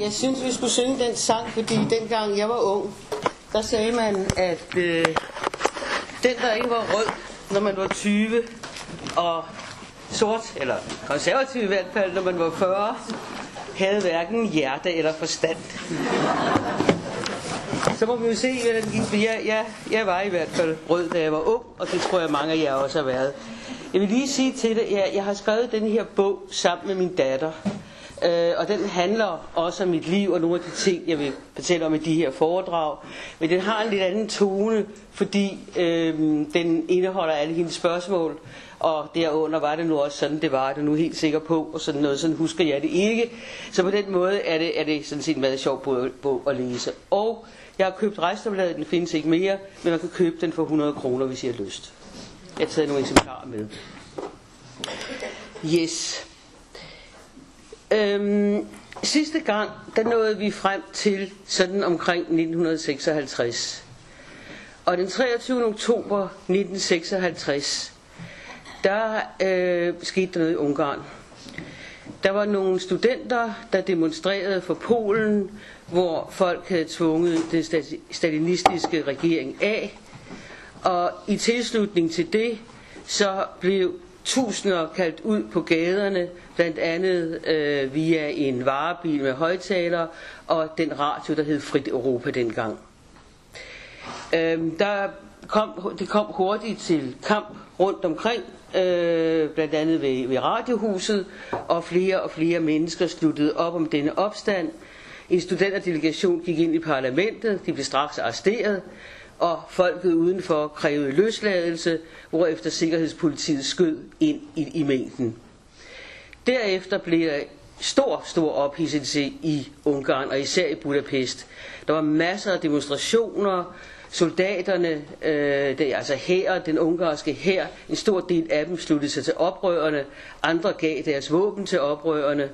jeg synes, vi skulle synge den sang, fordi dengang jeg var ung, der sagde man, at øh, den, der ikke var rød, når man var 20, og sort, eller konservativ i hvert fald, når man var 40, havde hverken hjerte eller forstand. Så må vi jo se, hvordan det gik, jeg, jeg, jeg var i hvert fald rød, da jeg var ung, og det tror jeg mange af jer også har været. Jeg vil lige sige til det, jeg, jeg har skrevet den her bog sammen med min datter, Øh, og den handler også om mit liv og nogle af de ting, jeg vil fortælle om i de her foredrag. Men den har en lidt anden tone, fordi øh, den indeholder alle hendes spørgsmål. Og derunder var det nu også sådan, det var det nu helt sikker på, og sådan noget, sådan husker jeg det ikke. Så på den måde er det, er det sådan set en meget sjov bog, at læse. Og jeg har købt rejstabladet, den findes ikke mere, men man kan købe den for 100 kroner, hvis I har lyst. Jeg har taget nogle eksemplarer med. Yes. Øhm, sidste gang, der nåede vi frem til sådan omkring 1956. Og den 23. oktober 1956, der øh, skete der noget i Ungarn. Der var nogle studenter, der demonstrerede for Polen, hvor folk havde tvunget den stalinistiske regering af. Og i tilslutning til det, så blev tusinder kaldt ud på gaderne, blandt andet øh, via en varebil med højtaler og den radio, der hed Frit Europa dengang. Øh, der kom, det kom hurtigt til kamp rundt omkring, øh, blandt andet ved, ved radiohuset, og flere og flere mennesker sluttede op om denne opstand. En studenterdelegation gik ind i parlamentet, de blev straks arresteret, og folket udenfor krævede løsladelse, hvorefter Sikkerhedspolitiet skød ind i, i mængden. Derefter blev der stor, stor ophidselse i Ungarn, og især i Budapest. Der var masser af demonstrationer, soldaterne, øh, det er altså her, den ungarske her, en stor del af dem sluttede sig til oprørerne, andre gav deres våben til oprørerne,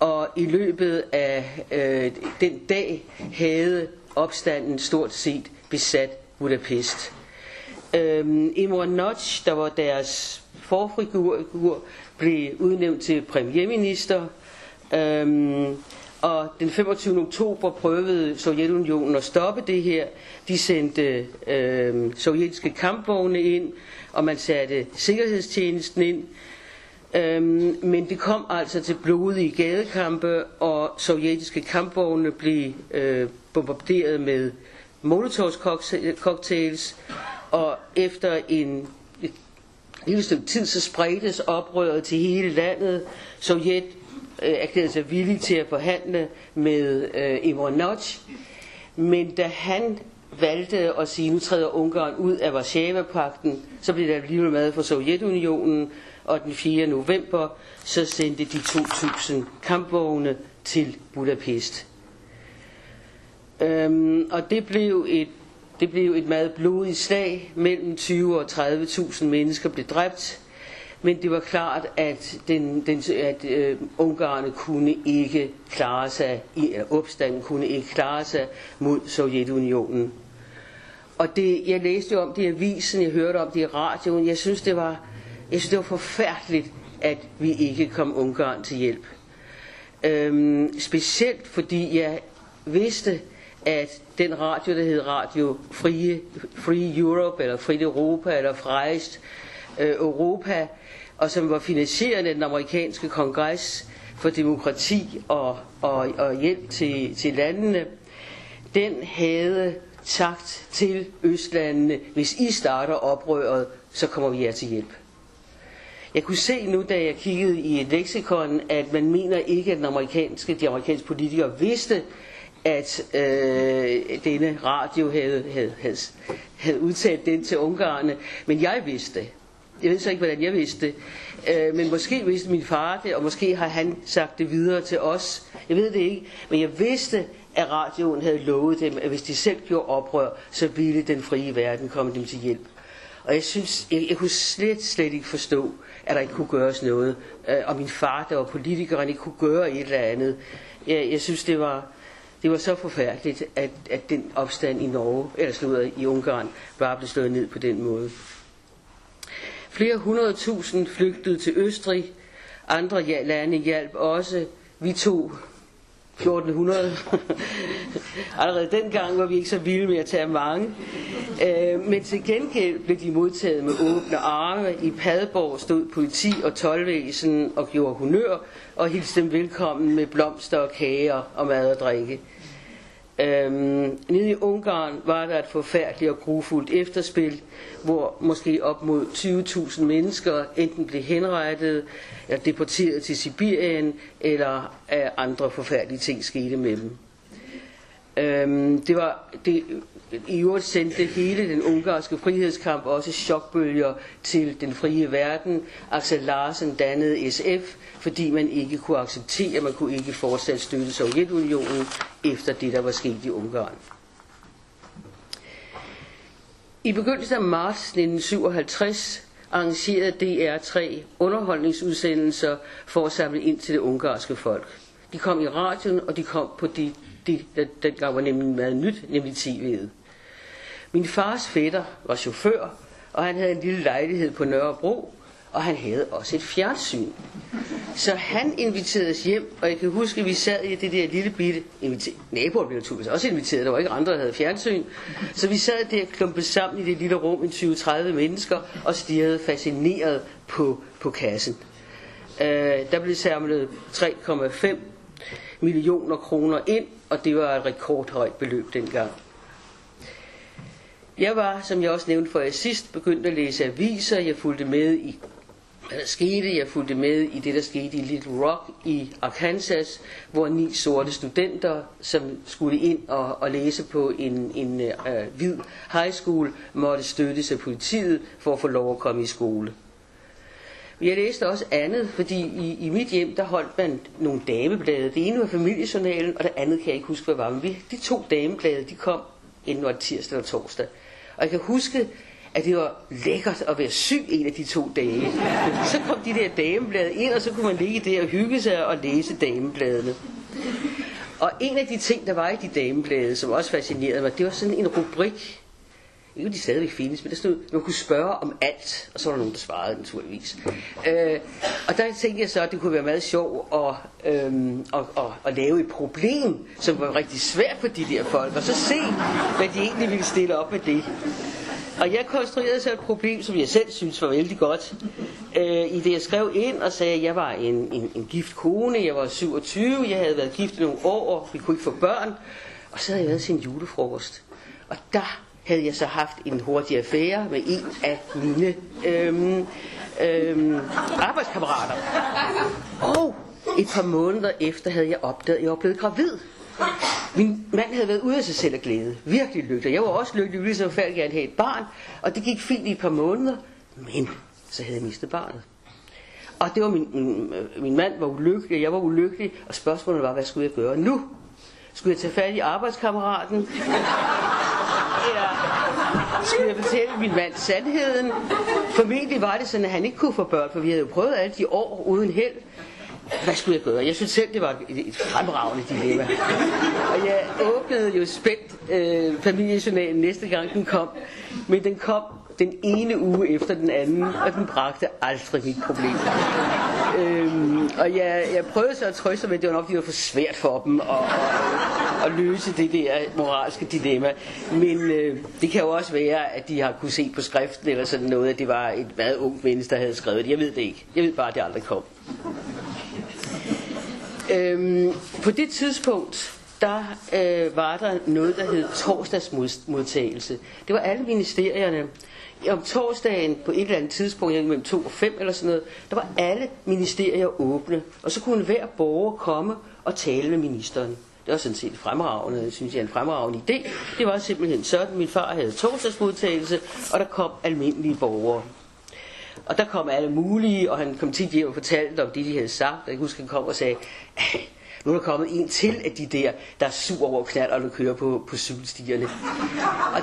og i løbet af øh, den dag havde opstanden stort set besat Budapest. Øhm, Imre Notch, der var deres forfigur, blev udnævnt til premierminister. Øhm, og den 25. oktober prøvede Sovjetunionen at stoppe det her. De sendte øh, sovjetiske kampvogne ind, og man satte sikkerhedstjenesten ind. Øhm, men det kom altså til blodige gadekampe, og sovjetiske kampvogne blev øh, bombarderet med Molotovs cocktails, og efter en et lille stykke tid, så spredtes oprøret til hele landet. Sovjet øh, erklærede sig villig til at forhandle med øh, Imre Notch, men da han valgte at sige, nu træder Ungarn ud af Varsava-pakten, så blev der alligevel mad for Sovjetunionen, og den 4. november, så sendte de 2.000 kampvogne til Budapest. Øhm, og det blev et det blev et meget blodigt slag. Mellem 20 og 30.000 mennesker blev dræbt. Men det var klart, at, den, den, at øh, ungarerne kunne ikke klare sig, i, opstanden kunne ikke klare sig mod Sovjetunionen. Og det, jeg læste jo om det i avisen, jeg hørte om det i radioen. Jeg synes, det var, jeg synes, det var forfærdeligt, at vi ikke kom Ungarn til hjælp. Øhm, specielt fordi jeg vidste, at den radio, der hed Radio Free, Free Europe, eller Frit Europa, eller Freist øh, Europa, og som var finansieret af den amerikanske kongres for demokrati og, og, og hjælp til, til landene, den havde sagt til Østlandene, hvis I starter oprøret, så kommer vi jer til hjælp. Jeg kunne se nu, da jeg kiggede i et leksikon, at man mener ikke, at den amerikanske, de amerikanske politikere vidste, at øh, denne radio havde, havde, havde, havde udtalt den til ungarerne, men jeg vidste det. Jeg ved så ikke, hvordan jeg vidste det. Øh, men måske vidste min far det, og måske har han sagt det videre til os. Jeg ved det ikke, men jeg vidste, at radioen havde lovet dem, at hvis de selv gjorde oprør, så ville den frie verden komme dem til hjælp. Og jeg synes, jeg, jeg kunne slet, slet ikke forstå, at der ikke kunne gøres noget. Øh, og min far, der var politiker, han ikke kunne gøre et eller andet. Jeg, jeg synes, det var, det var så forfærdeligt, at, at den opstand i Norge, eller slået i Ungarn, bare blev slået ned på den måde. Flere hundrede tusind flygtede til Østrig. Andre lande hjalp også. Vi tog 1400. Allerede dengang var vi ikke så vilde med at tage mange. Øh, men til gengæld blev de modtaget med åbne arme. I Padborg stod politi og tolvvæsen og gjorde honør og hilste dem velkommen med blomster og kager og mad og drikke. Øhm, nede i Ungarn var der et forfærdeligt og grufuldt efterspil, hvor måske op mod 20.000 mennesker enten blev henrettet, eller deporteret til Sibirien, eller af andre forfærdelige ting skete med dem. Øhm, det var, det, i øvrigt sendte hele den ungarske frihedskamp også chokbølger til den frie verden. Axel Larsen dannede SF, fordi man ikke kunne acceptere, man kunne ikke fortsat støtte Sovjetunionen efter det, der var sket i Ungarn. I begyndelsen af marts 1957 arrangerede DR3 underholdningsudsendelser for at samle ind til det ungarske folk. De kom i radioen, og de kom på de, de dengang var nemlig meget nyt, nemlig tv'et. Min fars fætter var chauffør, og han havde en lille lejlighed på Nørrebro, og han havde også et fjernsyn. Så han inviterede os hjem, og jeg kan huske, at vi sad i det der lille bitte... Naboer blev naturligvis også inviteret, der var ikke andre, der havde fjernsyn. Så vi sad der klumpet sammen i det lille rum, en 20-30 mennesker, og stirrede fascineret på, på kassen. Uh, der blev samlet 3,5 millioner kroner ind, og det var et rekordhøjt beløb dengang. Jeg var, som jeg også nævnte for jer sidst, begyndt at læse aviser. Jeg fulgte med i, hvad der skete. Jeg fulgte med i det, der skete i Little Rock i Arkansas, hvor ni sorte studenter, som skulle ind og, og læse på en, en øh, hvid high school, måtte støttes af politiet for at få lov at komme i skole. Jeg læste også andet, fordi i, i mit hjem, der holdt man nogle dameblade. Det ene var familiejournalen, og det andet kan jeg ikke huske, hvad var. Men vi, de to dameblade, de kom enten var tirsdag eller torsdag. Og jeg kan huske, at det var lækkert at være syg en af de to dage. Så kom de der dameblade ind, og så kunne man ligge der og hygge sig og læse damebladene. Og en af de ting, der var i de dameblade, som også fascinerede mig, det var sådan en rubrik. Ikke de stadigvæk findes, men der stod, man kunne spørge om alt, og så var der nogen, der svarede naturligvis. Øh, og der tænkte jeg så, at det kunne være meget sjovt at, øhm, at, at, at lave et problem, som var rigtig svært for de der folk, og så se, hvad de egentlig ville stille op med det. Og jeg konstruerede så et problem, som jeg selv synes var vældig godt. Øh, I det jeg skrev ind og sagde, at jeg var en, en, en gift kone, jeg var 27, jeg havde været gift i nogle år, og vi kunne ikke få børn. Og så havde jeg været til en julefrokost. Og der havde jeg så haft en hurtig affære med en af mine øhm, øhm, arbejdskammerater. Og et par måneder efter havde jeg opdaget, at jeg var blevet gravid. Min mand havde været ude af sig selv af glæde. Virkelig lykkelig. Jeg var også lykkelig, ligesom så færdig have et barn. Og det gik fint i et par måneder. Men så havde jeg mistet barnet. Og det var min, min, min mand var ulykkelig, og jeg var ulykkelig. Og spørgsmålet var, hvad skulle jeg gøre nu? Skulle jeg tage fat i arbejdskammeraten? Eller skulle jeg fortælle min mand sandheden? Formentlig var det sådan, at han ikke kunne få børn, for vi havde jo prøvet alle de år uden held. Hvad skulle jeg gøre? Jeg synes selv, det var et, et fremragende dilemma. Og jeg åbnede jo spændt øh, familiejournalen næste gang den kom. Men den kom den ene uge efter den anden, og den bragte aldrig mit problem. øhm, og jeg, jeg prøvede så at trøste med, at det var nok det var for svært for dem Og, at, at løse det der moralske dilemma. Men øh, det kan jo også være, at de har kunne se på skriften eller sådan noget, at det var et meget ung menneske, der havde skrevet det. Jeg ved det ikke. Jeg ved bare, at det aldrig kom. Øhm, på det tidspunkt, der øh, var der noget, der hed torsdagsmodtagelse. Det var alle ministerierne. Om torsdagen på et eller andet tidspunkt, mellem 2 og 5 eller sådan noget, der var alle ministerier åbne. Og så kunne hver borger komme og tale med ministeren. Det var sådan set fremragende, synes jeg, en fremragende idé. Det var simpelthen sådan, min far havde torsdagsmodtagelse, og der kom almindelige borgere. Og der kom alle mulige, og han kom tit hjem og fortalte om det, de havde sagt. Og jeg husker, han kom og sagde, ah, nu er der kommet en til af de der, der er sur over knald, og kører på, på cykelstierne. Og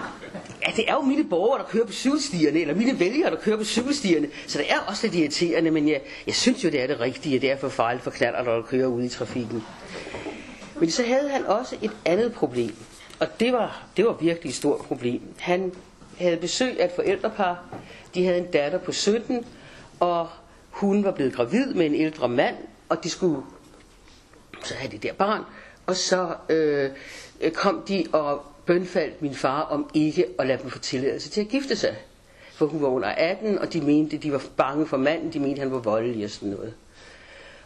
ja, det er jo mine borgere, der kører på cykelstierne, eller mine vælgere, der kører på cykelstierne. Så det er også lidt irriterende, men jeg, jeg synes jo, det er det rigtige, det er for farligt for knald, der kører ude i trafikken. Men så havde han også et andet problem. Og det var, det var virkelig et stort problem. Han havde besøg af et forældrepar. De havde en datter på 17, og hun var blevet gravid med en ældre mand, og de skulle så have det der barn. Og så øh, kom de og bønfaldt min far om ikke at lade dem få tilladelse til at gifte sig. For hun var under 18, og de mente, de var bange for manden, de mente, han var voldelig og sådan noget.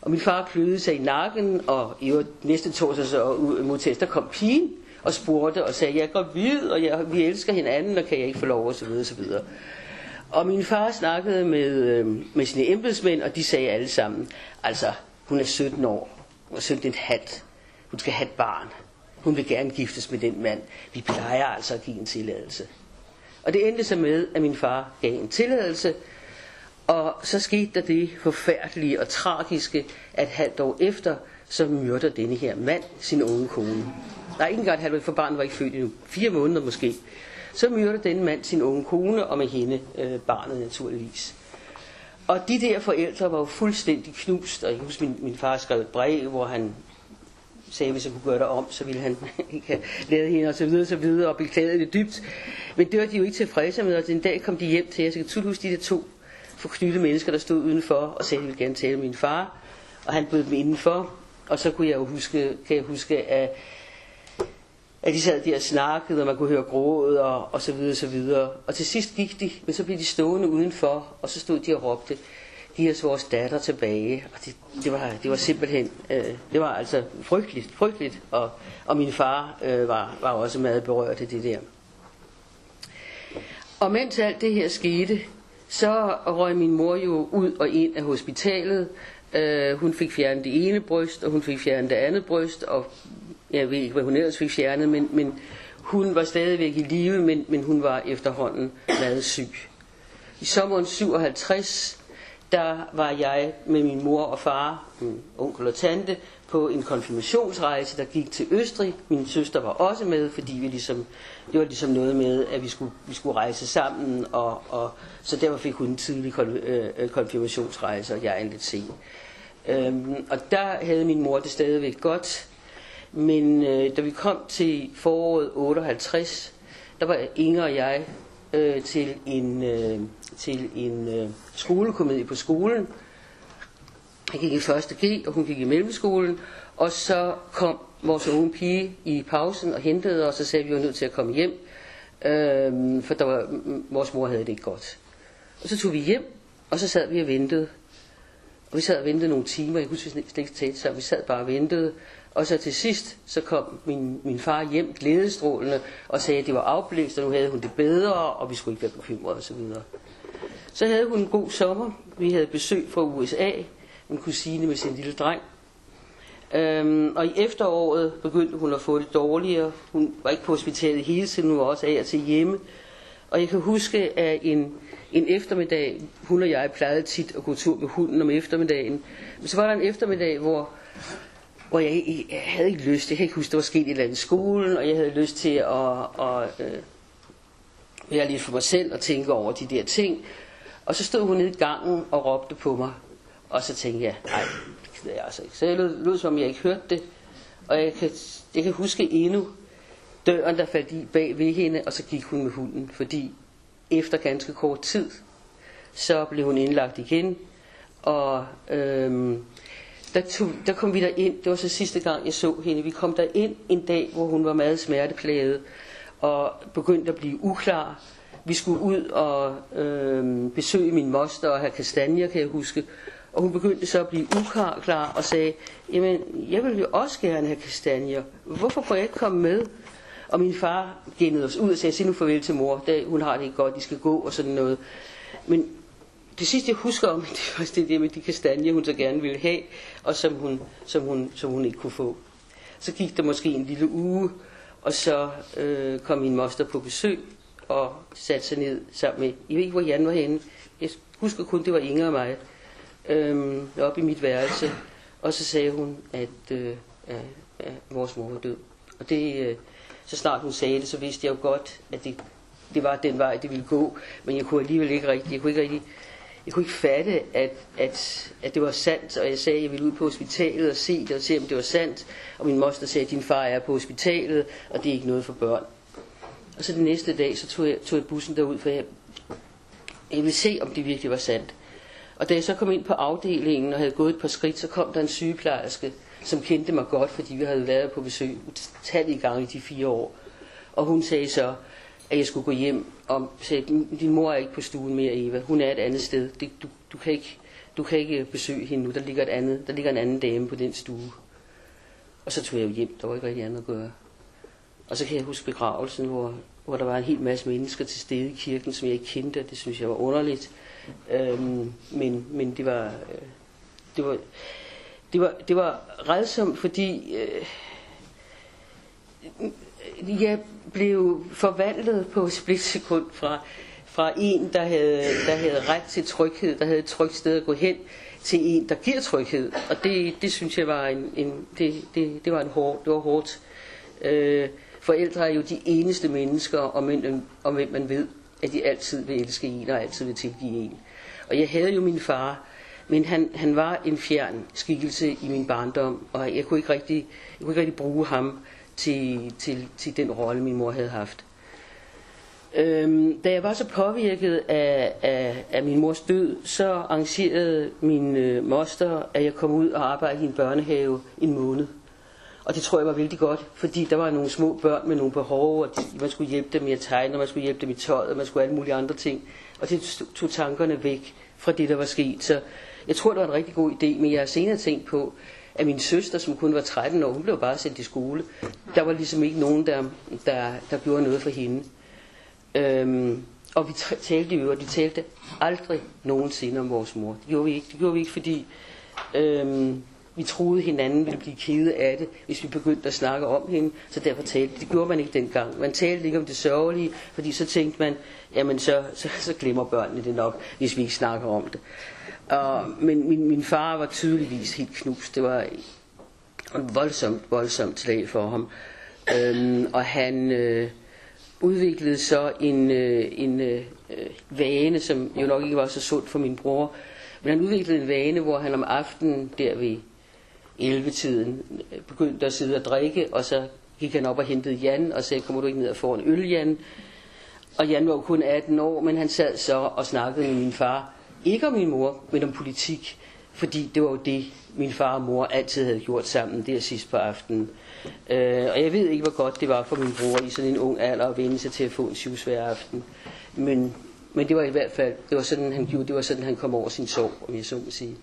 Og min far kløede sig i nakken, og i øvrigt næste torsdag så mod der kom pigen og spurgte og sagde, jeg er gravid, og jeg, vi elsker hinanden, og kan jeg ikke få lov, og så videre, og så videre. Og min far snakkede med, øh, med sine embedsmænd, og de sagde alle sammen, altså, hun er 17 år, hun er 17 hat, hun skal have et barn. Hun vil gerne giftes med den mand. Vi plejer altså at give en tilladelse. Og det endte så med, at min far gav en tilladelse, og så skete der det forfærdelige og tragiske, at halvt år efter, så myrder denne her mand sin unge kone. Nej, ikke engang halvt for barnet var ikke født endnu. Fire måneder måske. Så myrder denne mand sin unge kone, og med hende øh, barnet naturligvis. Og de der forældre var jo fuldstændig knust, og jeg husker, min, min far skrev et brev, hvor han sagde, hvis jeg kunne gøre det om, så ville han ikke have lavet hende og så videre og så videre og beklagede det dybt. Men det var de jo ikke tilfredse med, og en dag kom de hjem til jeg Jeg tydeligt huske de der to forknytte mennesker, der stod udenfor og sagde, at de ville gerne tale med min far. Og han bød dem indenfor, og så kunne jeg jo huske, kan jeg huske, at, at de sad der og snakkede, og man kunne høre grådet og, og så videre og så videre. Og til sidst gik de, men så blev de stående udenfor, og så stod de og råbte, giv os vores datter tilbage. Og det, det, var, det var simpelthen, øh, det var altså frygteligt, frygteligt. Og, og min far øh, var, var også meget berørt af det der. Og mens alt det her skete, så røg min mor jo ud og ind af hospitalet. Øh, hun fik fjernet det ene bryst, og hun fik fjernet det andet bryst, og jeg ved ikke, hvad hun ellers fik fjernet, men, men hun var stadigvæk i live, men, men hun var efterhånden meget syg. I sommeren 57 der var jeg med min mor og far, min onkel og tante, på en konfirmationsrejse, der gik til Østrig. Min søster var også med, fordi vi ligesom, det var ligesom noget med, at vi skulle, vi skulle rejse sammen, og, og, så derfor fik hun en tidlig øh, konfirmationsrejse, og jeg en lidt sen. Øhm, og der havde min mor det stadigvæk godt, men øh, da vi kom til foråret 58, der var Inger og jeg øh, til en, øh, til en øh, skolekomedie på skolen. Jeg gik i første G, og hun gik i mellemskolen. Og så kom vores unge pige i pausen og hentede os, og sagde, at vi var nødt til at komme hjem. Øh, for der var, vores mor havde det ikke godt. Og så tog vi hjem, og så sad vi og ventede. Og vi sad og ventede nogle timer. Jeg husker, vi slet ikke talte så Vi sad bare og ventede. Og så til sidst, så kom min, min far hjem glædestrålende og sagde, at det var afblæst, og nu havde hun det bedre, og vi skulle ikke være bekymrede osv. Så, havde hun en god sommer. Vi havde besøg fra USA, en kusine med sin lille dreng. Øhm, og i efteråret begyndte hun at få det dårligere. Hun var ikke på hospitalet hele tiden, hun var også af og til hjemme. Og jeg kan huske, at en, en eftermiddag, hun og jeg plejede tit at gå tur med hunden om eftermiddagen. Men så var der en eftermiddag, hvor hvor jeg, jeg havde ikke lyst, jeg kan ikke huske, der var sket et eller andet i skolen, og jeg havde lyst til at, at at være lidt for mig selv og tænke over de der ting. Og så stod hun nede i gangen og råbte på mig, og så tænkte jeg, nej, det er altså ikke. Så jeg lød, lød som om jeg ikke hørte det, og jeg kan, jeg kan huske endnu døren, der faldt i bag ved hende, og så gik hun med hunden, fordi efter ganske kort tid, så blev hun indlagt igen, og øhm, der, tog, der kom vi der ind, det var så sidste gang jeg så hende, vi kom der ind en dag, hvor hun var meget smerteplaget og begyndte at blive uklar. Vi skulle ud og øh, besøge min moster og have kastanjer, kan jeg huske. Og hun begyndte så at blive uklar klar og sagde, jamen jeg vil jo også gerne have kastanjer. Hvorfor får jeg ikke komme med? Og min far gennede os ud og sagde, sig nu farvel til mor, da hun har det ikke godt, de skal gå og sådan noget. Men det sidste jeg husker om, det var det der med de kastanjer, hun så gerne ville have, og som hun, som hun, som hun ikke kunne få. Så gik der måske en lille uge, og så øh, kom min moster på besøg, og satte sig ned sammen med, jeg ved ikke hvor Jan var henne, jeg husker kun, det var Inger og mig, øh, op i mit værelse, og så sagde hun, at, øh, at, at vores mor var død. Og det, øh, så snart hun sagde det, så vidste jeg jo godt, at det, det var den vej, det ville gå, men jeg kunne alligevel ikke rigtig, jeg kunne ikke rigtig jeg kunne ikke fatte, at, at, at det var sandt, og jeg sagde, at jeg ville ud på hospitalet og se det, og se, om det var sandt. Og min moster sagde, at din far er på hospitalet, og det er ikke noget for børn. Og så den næste dag, så tog jeg, tog jeg bussen derud, for jeg, jeg ville se, om det virkelig var sandt. Og da jeg så kom ind på afdelingen og havde gået et par skridt, så kom der en sygeplejerske som kendte mig godt, fordi vi havde været på besøg utallige gange i de fire år. Og hun sagde så, at jeg skulle gå hjem og sagde, din mor er ikke på stuen mere, Eva. Hun er et andet sted. Det, du, du, kan ikke, du kan ikke besøge hende nu. Der ligger, et andet, der ligger en anden dame på den stue. Og så tog jeg jo hjem. Der var ikke rigtig andet at gøre. Og så kan jeg huske begravelsen, hvor, hvor der var en hel masse mennesker til stede i kirken, som jeg ikke kendte, og det synes jeg var underligt. Øhm, men, men det var, øh, det var, det var, det var redsomt, fordi øh, jeg blev forvandlet på et splitsekund fra, fra en, der havde, der havde ret til tryghed, der havde et trygt sted at gå hen, til en, der giver tryghed. Og det, det synes jeg var en, en det, det, det var en hård, det var hårdt. Øh, forældre er jo de eneste mennesker, om hvem, om hvem man ved, at de altid vil elske en og altid vil tilgive en. Og jeg havde jo min far, men han, han var en fjern skikkelse i min barndom, og jeg kunne ikke rigtig, jeg kunne ikke rigtig bruge ham til, til, til den rolle, min mor havde haft. Øhm, da jeg var så påvirket af, af, af min mors død, så arrangerede min øh, moster, at jeg kom ud og arbejdede i en børnehave en måned. Og det tror jeg var vældig godt, fordi der var nogle små børn med nogle behov, og man skulle hjælpe dem med at tegne, og man skulle hjælpe dem i tøjet, og man skulle alle mulige andre ting. Og det tog tankerne væk fra det, der var sket. Så jeg tror, det var en rigtig god idé, men jeg har senere tænkt på, at min søster, som kun var 13 år, hun blev bare sendt i skole. Der var ligesom ikke nogen, der, der, der gjorde noget for hende. Øhm, og vi talte jo, og de talte aldrig nogensinde om vores mor. Det gjorde vi ikke, det gjorde vi ikke fordi øhm, vi troede hinanden ville blive kede af det, hvis vi begyndte at snakke om hende. Så derfor talte det gjorde man ikke dengang. Man talte ikke om det sørgelige, fordi så tænkte man, jamen så, så, så glemmer børnene det nok, hvis vi ikke snakker om det. Og, men min, min far var tydeligvis helt knust. Det var en voldsomt, voldsomt slag for ham. Øhm, og han øh, udviklede så en, øh, en øh, vane, som jo nok ikke var så sundt for min bror. Men han udviklede en vane, hvor han om aftenen der ved 11-tiden øh, begyndte at sidde og drikke, og så gik han op og hentede Jan og sagde, kommer du ikke ned og får en øl, Jan? Og Jan var kun 18 år, men han sad så og snakkede med min far ikke om min mor, men om politik. Fordi det var jo det, min far og mor altid havde gjort sammen der sidst på aftenen. Øh, og jeg ved ikke, hvor godt det var for min bror i sådan en ung alder at vende sig til at få en syv hver aften. Men, men det var i hvert fald, det var sådan, han gjorde, det var sådan, han kom over sin sorg, om jeg så må sige.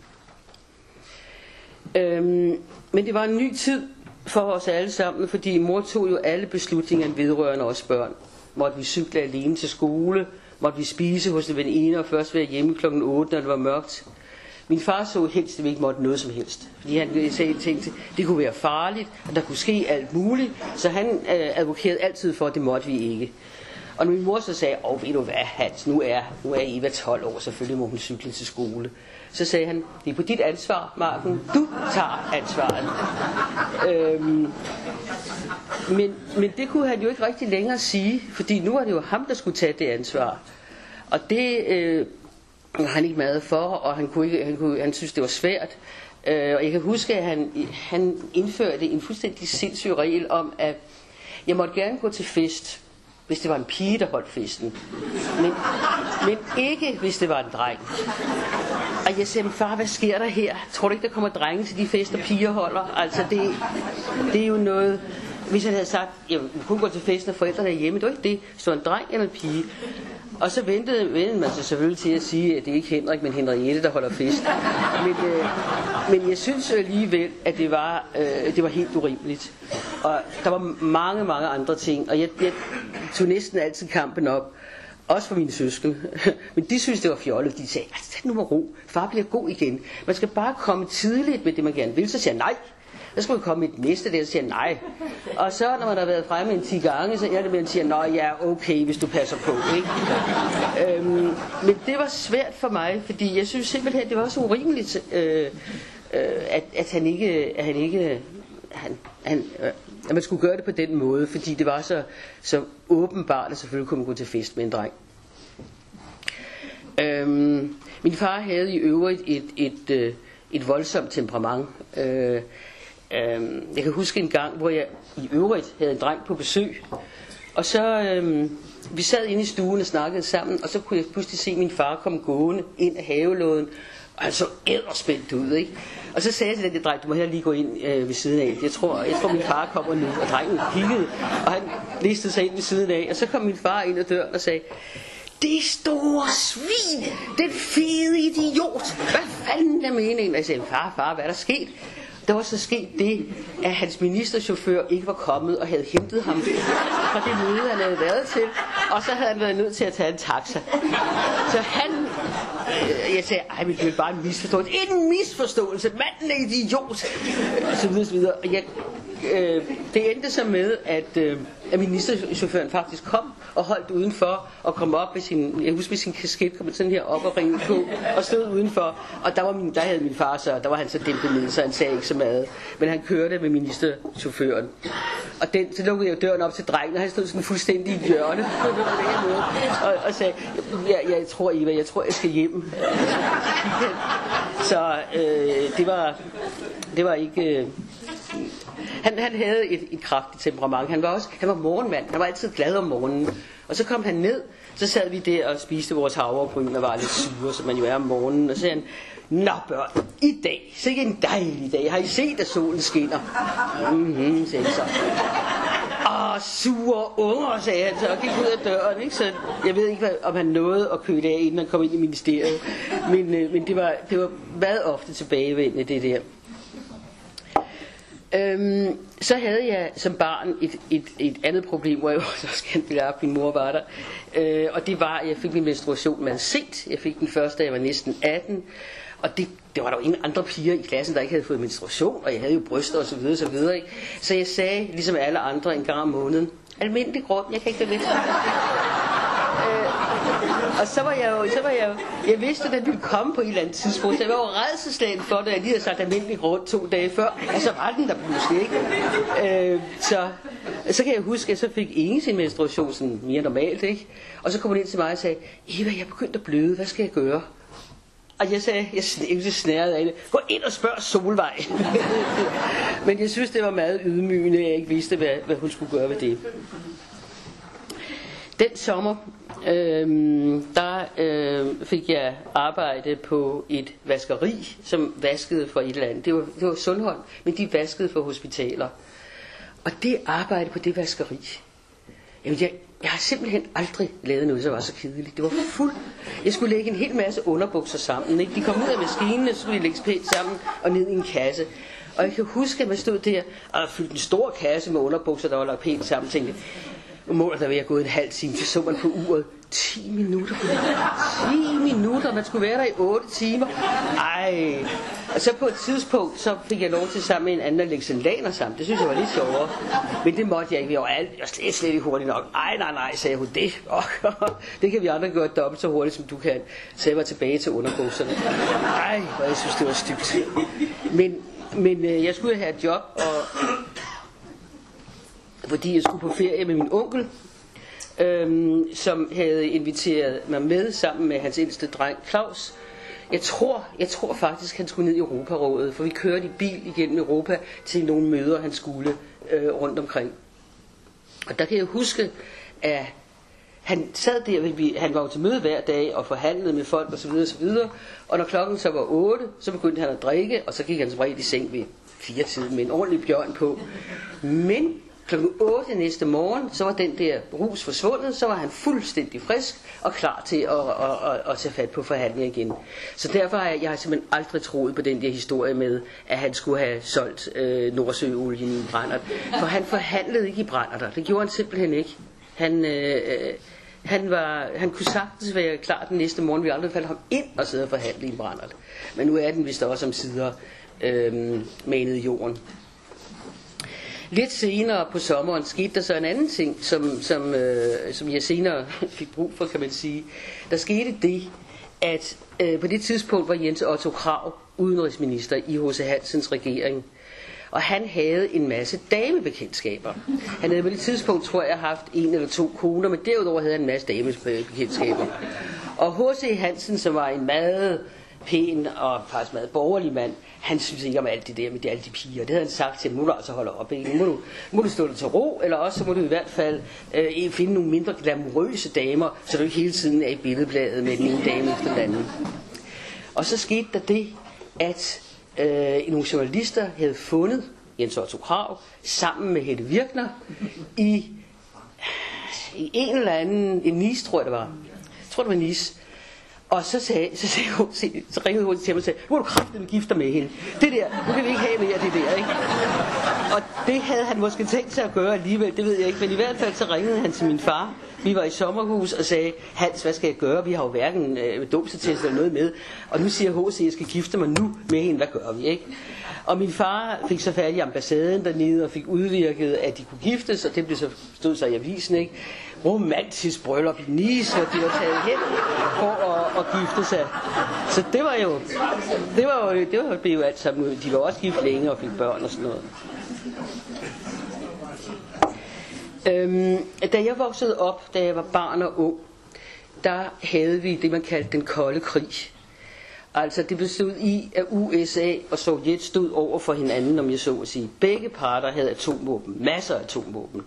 Øhm, men det var en ny tid for os alle sammen, fordi mor tog jo alle beslutninger vedrørende os børn. Måtte vi cykle alene til skole, måtte vi spise hos en veninde og først være hjemme kl. 8, når det var mørkt. Min far så helst, at vi ikke måtte noget som helst. Fordi han tænkte, det kunne være farligt, og der kunne ske alt muligt. Så han øh, advokerede altid for, at det måtte vi ikke. Og min mor så sagde, åh, ved du hvad, Hans, nu er, nu er Eva 12 år, selvfølgelig må hun cykle til skole. Så sagde han, det er på dit ansvar, Marken. Du tager ansvaret. øhm, men, men det kunne han jo ikke rigtig længere sige, fordi nu var det jo ham, der skulle tage det ansvar. Og det øh, var han ikke meget for, og han, kunne ikke, han, kunne, han synes, det var svært. Øh, og jeg kan huske, at han, han indførte en fuldstændig sindssyg regel om, at jeg måtte gerne gå til fest, hvis det var en pige, der holdt festen. Men, men ikke, hvis det var en dreng. Og jeg sagde, far, hvad sker der her? Tror du ikke, der kommer drenge til de fester, piger holder? Altså, det, det er jo noget... Hvis han havde sagt, jeg kunne gå til festen, og forældrene er hjemme, det var ikke det. Så en dreng eller en pige. Og så ventede, ventede man sig selvfølgelig til at sige, at det er ikke Henrik, men Henriette, der holder fest. Men, øh, men jeg synes alligevel, at det var, øh, det var helt urimeligt. Og der var mange, mange andre ting, og jeg, jeg tog næsten altid kampen op. Også for mine søskende. Men de synes, det var fjollet. De sagde, altså, nu med ro. Far bliver god igen. Man skal bare komme tidligt med det, man gerne vil. Så siger jeg, nej, så skulle man komme i den næste der, så siger nej. Og så når man har været fremme en 10 gange, så er det, man siger, nå ja, okay, hvis du passer på. Ikke? øhm, men det var svært for mig, fordi jeg synes simpelthen, det var så urimeligt, øh, øh, at, at han ikke, at han ikke han, han, øh, at man skulle gøre det på den måde, fordi det var så, så åbenbart, at selvfølgelig kunne man gå til fest med en dreng. Øhm, min far havde i øvrigt et, et, et, et voldsomt temperament. Øh, øh, jeg kan huske en gang, hvor jeg i øvrigt havde en dreng på besøg, og så øhm, vi sad inde i stuen og snakkede sammen, og så kunne jeg pludselig se min far komme gående ind af havelåden, Og han så æderspændt ud, ikke? Og så sagde jeg til den der dreng, du må heller lige gå ind øh, ved siden af. Jeg tror, jeg tror min far kommer nu. Og drengen kiggede, og han listede sig ind ved siden af. Og så kom min far ind ad døren og sagde, det store svin, den fede idiot. Hvad fanden er meningen? Og jeg sagde, far, far, hvad er der sket? Der var så sket det, at hans ministerchauffør ikke var kommet og havde hentet ham fra det møde, han havde været til. Og så havde han været nødt til at tage en taxa. Så han... Øh, jeg sagde, ej, men det er bare en misforståelse. En misforståelse! Manden er idiot! Og så videre, så videre. Og jeg, øh, det endte så med, at, øh, at ministerchaufføren faktisk kom og holdt udenfor og kom op med sin, jeg husker med sin kasket, kom sådan her op og ringede på og stod udenfor. Og der, var min, der havde min far så, der var han så dæmpet ned, så han sagde ikke så meget. Men han kørte med ministerchaufføren. Og den, så lukkede jeg døren op til drengen, og han stod sådan fuldstændig i hjørne. og, og sagde, jeg, jeg tror Eva, jeg tror jeg skal hjem. så øh, det var, det var ikke... Øh, han, han havde et, et kraftigt temperament. Han var også han var morgenmand. Han var altid glad om morgenen. Og så kom han ned, så sad vi der og spiste vores havregryn og var lidt sure, som man jo er om morgenen. Og så sagde han, Nå børn, i dag, så ikke en dejlig dag. Har I set, at solen skinner? Mhm, sagde han så. Åh, sure unger, sagde han så, og gik ud af døren. Ikke? Så jeg ved ikke, om han nåede at køle af, inden han kom ind i ministeriet. Men, øh, men det, var, det var meget ofte tilbagevendende, det der. Øhm, så havde jeg som barn et, et, et andet problem, hvor jeg også gerne ville have, min mor var der. Øh, og det var, at jeg fik min menstruation meget sent. Jeg fik den første, da jeg var næsten 18. Og det, det var der jo ingen andre piger i klassen, der ikke havde fået menstruation, og jeg havde jo bryster osv. Så, videre, så, videre, ikke? så jeg sagde, ligesom alle andre, en gang om måneden, almindelig grund, jeg kan ikke være med til Øh, og så var jeg jo, så var jeg jo, jeg vidste, at den ville komme på et eller andet tidspunkt, så jeg var jo redselslagen for, det, jeg lige havde sagt almindelig grund to dage før, og så var den der pludselig, ikke? Øh, så, så kan jeg huske, at så fik ingen sin menstruation sådan mere normalt, ikke? Og så kom hun ind til mig og sagde, Eva, jeg er begyndt at bløde, hvad skal jeg gøre? Og jeg sagde, jeg, jeg snæret af det, gå ind og spørg Solvej. Men jeg synes, det var meget ydmygende, at jeg ikke vidste, hvad, hvad hun skulle gøre ved det. Den sommer, øh, der øh, fik jeg arbejde på et vaskeri, som vaskede for et eller andet. Det var, det var Sundholm, men de vaskede for hospitaler. Og det arbejde på det vaskeri, jamen jeg, jeg har simpelthen aldrig lavet noget, som var så kedeligt. Det var fuld. Jeg skulle lægge en hel masse underbukser sammen. Ikke? De kom ud af maskinen, så skulle de lægge pænt sammen og ned i en kasse. Og jeg kan huske, at man stod der og fyldte en stor kasse med underbukser, der var lagt pænt sammen. tænkte, målet der ved jeg gå en halv time, så så man på uret, 10 minutter. 10 minutter, man skulle være der i 8 timer. Ej. Og så på et tidspunkt, så fik jeg lov til sammen med en anden at lægge sandaler sammen. Det synes jeg var lidt sjovere. Men det måtte jeg ikke. Jeg var, alt, jeg var slet, slet ikke hurtigt nok. Ej, nej, nej, sagde hun. Det, oh, det kan vi andre gøre dobbelt så hurtigt, som du kan. Så jeg var tilbage til underbukserne. Ej, hvor jeg synes, det var stygt. Men, men øh, jeg skulle have et job, og fordi jeg skulle på ferie med min onkel, øhm, som havde inviteret mig med sammen med hans ældste dreng Claus. Jeg tror, jeg tror faktisk, han skulle ned i Europarådet, for vi kørte i bil igennem Europa til nogle møder, han skulle øh, rundt omkring. Og der kan jeg huske, at han sad der, han var jo til møde hver dag og forhandlede med folk osv. osv. Og når klokken så var 8, så begyndte han at drikke, og så gik han som regel i seng ved fire tider med en ordentlig bjørn på. Men Klokken 8 næste morgen, så var den der rus forsvundet, så var han fuldstændig frisk og klar til at, at, at, at tage fat på forhandlinger igen. Så derfor har jeg, jeg har simpelthen aldrig troet på den der historie med, at han skulle have solgt øh, Nordsøolien i en brændert. For han forhandlede ikke i brændert. Det gjorde han simpelthen ikke. Han, øh, han, var, han kunne sagtens være klar den næste morgen. Vi aldrig faldt ham ind og sidde og forhandle i en brændert. Men nu er den vist også om sider øh, manet i jorden. Lidt senere på sommeren skete der så en anden ting, som, som, øh, som jeg senere fik brug for, kan man sige. Der skete det, at øh, på det tidspunkt var Jens Otto Krav udenrigsminister i H.C. Hansens regering. Og han havde en masse damebekendtskaber. Han havde på det tidspunkt, tror jeg, haft en eller to koner, men derudover havde han en masse damebekendtskaber. Og H.C. Hansen, som var en meget pæn og faktisk meget borgerlig mand, han synes ikke om alt det der med de, alle de piger. Det havde han sagt til, nu må du altså holde op. Ikke? Nu må du, må du stå dig til ro, eller også så må du i hvert fald øh, finde nogle mindre glamourøse damer, så du ikke hele tiden er i billedbladet med den ene dame efter den anden. Og så skete der det, at øh, nogle journalister havde fundet Jens Otto Krav sammen med Helle Virkner i, i en eller anden, en Nice tror jeg det var. Jeg tror det var Nice. Og så, sagde, så, sagde hun, så ringede hun til mig og sagde, nu er du kraftigt med gifter med hende. Det der, nu kan vi ikke have mere det der, ikke? Og det havde han måske tænkt sig at gøre alligevel, det ved jeg ikke. Men i hvert fald så ringede han til min far. Vi var i sommerhus og sagde, Hans, hvad skal jeg gøre? Vi har jo hverken øh, dåbsatest eller noget med. Og nu siger H.C., at jeg skal gifte mig nu med hende. Hvad gør vi, ikke? Og min far fik så fat i ambassaden dernede og fik udvirket, at de kunne giftes, og det blev så, stod så i avisen, ikke? Romantisk bryllup i Nice, og de var taget hen for at, at gifte sig. Så det var jo, det var jo, det var jo, jo alt sammen, de var også gift længe og fik børn og sådan noget. Øhm, da jeg voksede op, da jeg var barn og ung, der havde vi det, man kaldte den kolde krig. Altså det bestod i, at USA og Sovjet stod over for hinanden, om jeg så at sige. Begge parter havde atomvåben, masser af atomvåben.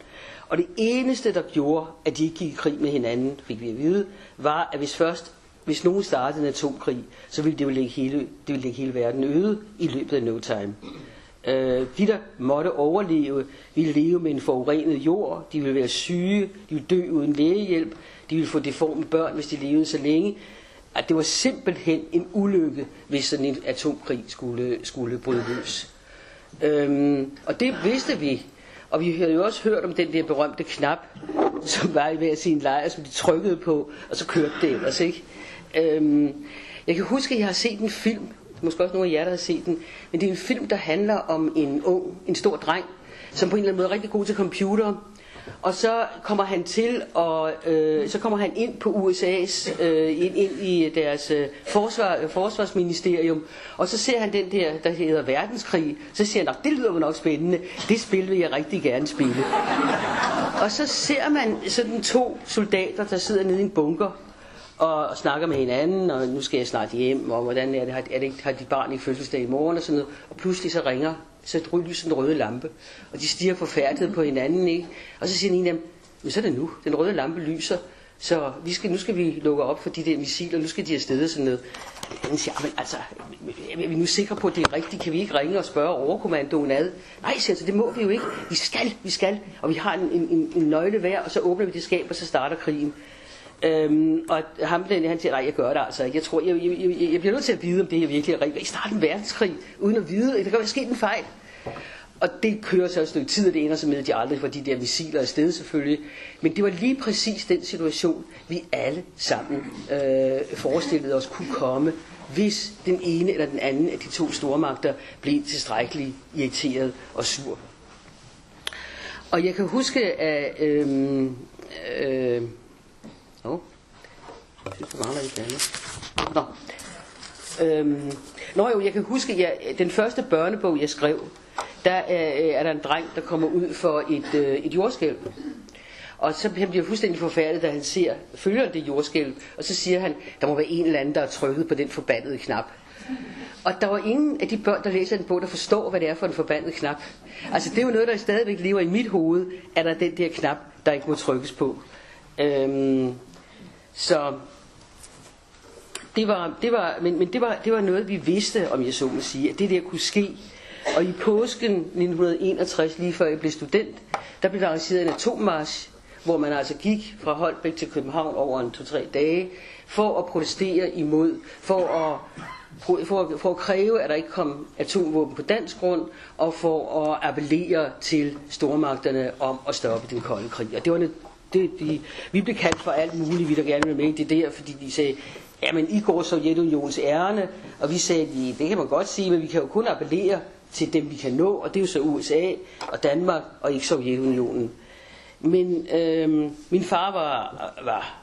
Og det eneste, der gjorde, at de ikke gik i krig med hinanden, fik vi at vide, var, at hvis først hvis nogen startede en atomkrig, så ville det jo lægge hele, det ville lægge hele verden øde i løbet af no time. Øh, de, der måtte overleve, ville leve med en forurenet jord, de ville være syge, de ville dø uden lægehjælp, de ville få deforme børn, hvis de levede så længe. At det var simpelthen en ulykke, hvis sådan en atomkrig skulle, skulle bryde løs. Øhm, og det vidste vi. Og vi havde jo også hørt om den der berømte knap, som var i hver sin lejr, som de trykkede på, og så kørte det ellers, ikke? Øhm, jeg kan huske, at jeg har set en film, måske også nogle af jer, der har set den, men det er en film, der handler om en ung, en stor dreng, som på en eller anden måde er rigtig god til computer, og så kommer han til, og øh, så kommer han ind på USA's, øh, ind, ind i deres øh, forsvar, øh, forsvarsministerium, og så ser han den der, der hedder verdenskrig, så siger han, det lyder jo nok spændende, det spil vil jeg rigtig gerne spille. og så ser man sådan to soldater, der sidder nede i en bunker, og snakker med hinanden, og nu skal jeg snart hjem, og hvordan er det, har, er det, har de barn ikke fødselsdag i morgen, og sådan noget. Og pludselig så ringer, så lyser den røde lampe, og de stiger forfærdet på hinanden, ikke? Og så siger en af dem, men så er det nu, den røde lampe lyser, så vi skal, nu skal vi lukke op for de der missiler, nu skal de afsted og sådan noget. Han siger, men altså, er vi nu sikre på, at det er rigtigt? Kan vi ikke ringe og spørge overkommandoen ad? Nej, siger så det må vi jo ikke. Vi skal, vi skal. Og vi har en, en, en nøgle hver, og så åbner vi det skab, og så starter krigen. Øhm, og ham den, han siger, nej, jeg gør det altså Jeg tror, jeg, jeg, jeg, jeg bliver nødt til at vide, om det er virkelig er rigtigt. I starten en verdenskrig, uden at vide, at der kan være sket en fejl. Og det kører så et stykke tid, og det ender så med, at de aldrig får de der missiler afsted selvfølgelig. Men det var lige præcis den situation, vi alle sammen øh, forestillede os kunne komme, hvis den ene eller den anden af de to stormagter blev tilstrækkeligt irriteret og sur. Og jeg kan huske, at øhm, øh, øh, jeg var der ikke andet. Nå. Øhm, nå jo, jeg kan huske, jeg, den første børnebog, jeg skrev, der er, øh, er der en dreng, der kommer ud for et, øh, et jordskælv. Og så han bliver fuldstændig forfærdet, da han ser, følger det jordskælv, og så siger han, der må være en eller anden, der har trykket på den forbandede knap. Og der var ingen af de børn, der læser den bog, der forstår, hvad det er for en forbandet knap. Altså det er jo noget, der stadigvæk lever i mit hoved, at der er den der knap, der ikke må trykkes på. Øhm, så det var, det var, men, men det, var, det var noget, vi vidste, om jeg så må sige, at det der kunne ske. Og i påsken 1961, lige før jeg blev student, der blev der arrangeret en atommarsch, hvor man altså gik fra Holbæk til København over en to-tre dage, for at protestere imod, for at, for, for at kræve, at der ikke kom atomvåben på dansk grund, og for at appellere til stormagterne om at stoppe den kolde krig. Og det var det, de, vi blev kaldt for alt muligt, vi der gerne ville med i det der, fordi de sagde, jamen I går Sovjetunions ærne, og vi sagde, de, det kan man godt sige, men vi kan jo kun appellere til dem, vi kan nå, og det er jo så USA og Danmark, og ikke Sovjetunionen. Men øh, min far var, var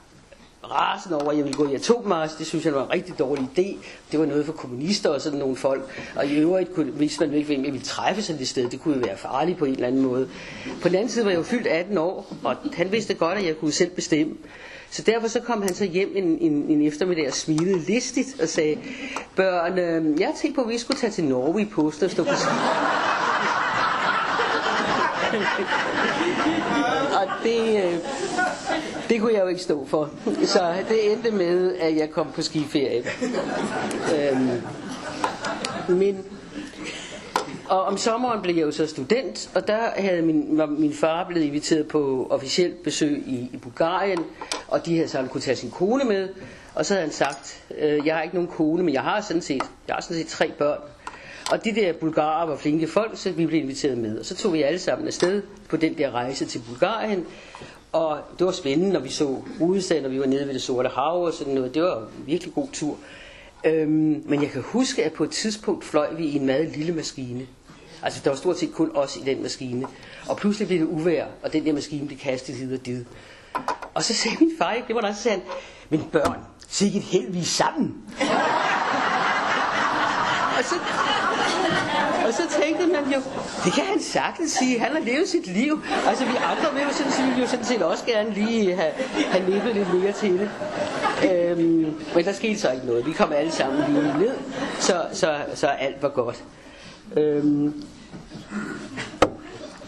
rasende over, at jeg ville gå i atommars. Det synes jeg var en rigtig dårlig idé. Det var noget for kommunister og sådan nogle folk. Og i øvrigt kunne, vidste man ikke, hvem jeg ville træffe sådan et sted. Det kunne jo være farligt på en eller anden måde. På den anden side var jeg jo fyldt 18 år, og han vidste godt, at jeg kunne selv bestemme. Så derfor så kom han så hjem en, en, en eftermiddag og smilede listigt og sagde, børn, øh, jeg tænkte på, at vi skulle tage til Norge i påske og stå på ski. og det, øh, det kunne jeg jo ikke stå for. Så det endte med, at jeg kom på skiferie. Øhm, men og om sommeren blev jeg jo så student, og der havde min, var min far blevet inviteret på officielt besøg i, i Bulgarien, og de havde så han kunne tage sin kone med. Og så havde han sagt, øh, jeg har ikke nogen kone, men jeg har sådan set, jeg har sådan set tre børn. Og de der bulgarer var flinke folk, så vi blev inviteret med. Og så tog vi alle sammen afsted på den der rejse til Bulgarien. Og det var spændende, når vi så hovedstaden, og vi var nede ved det sorte hav og sådan noget. Det var en virkelig god tur. Øhm, men jeg kan huske, at på et tidspunkt fløj vi i en meget lille maskine. Altså der var stort set kun os i den maskine. Og pludselig blev det uvær, og den der maskine blev kastet hid og did. Og så sagde min far, det var da så men børn, sikkert held vi sammen. og så tænkte man jo, det kan han sagtens sige, han har levet sit liv. Altså vi andre vil jo sådan, så vil jo sådan set også gerne lige have, have nippet lidt mere til det. Øhm, men der skete så ikke noget. Vi kom alle sammen lige ned, så, så, så alt var godt. Øhm,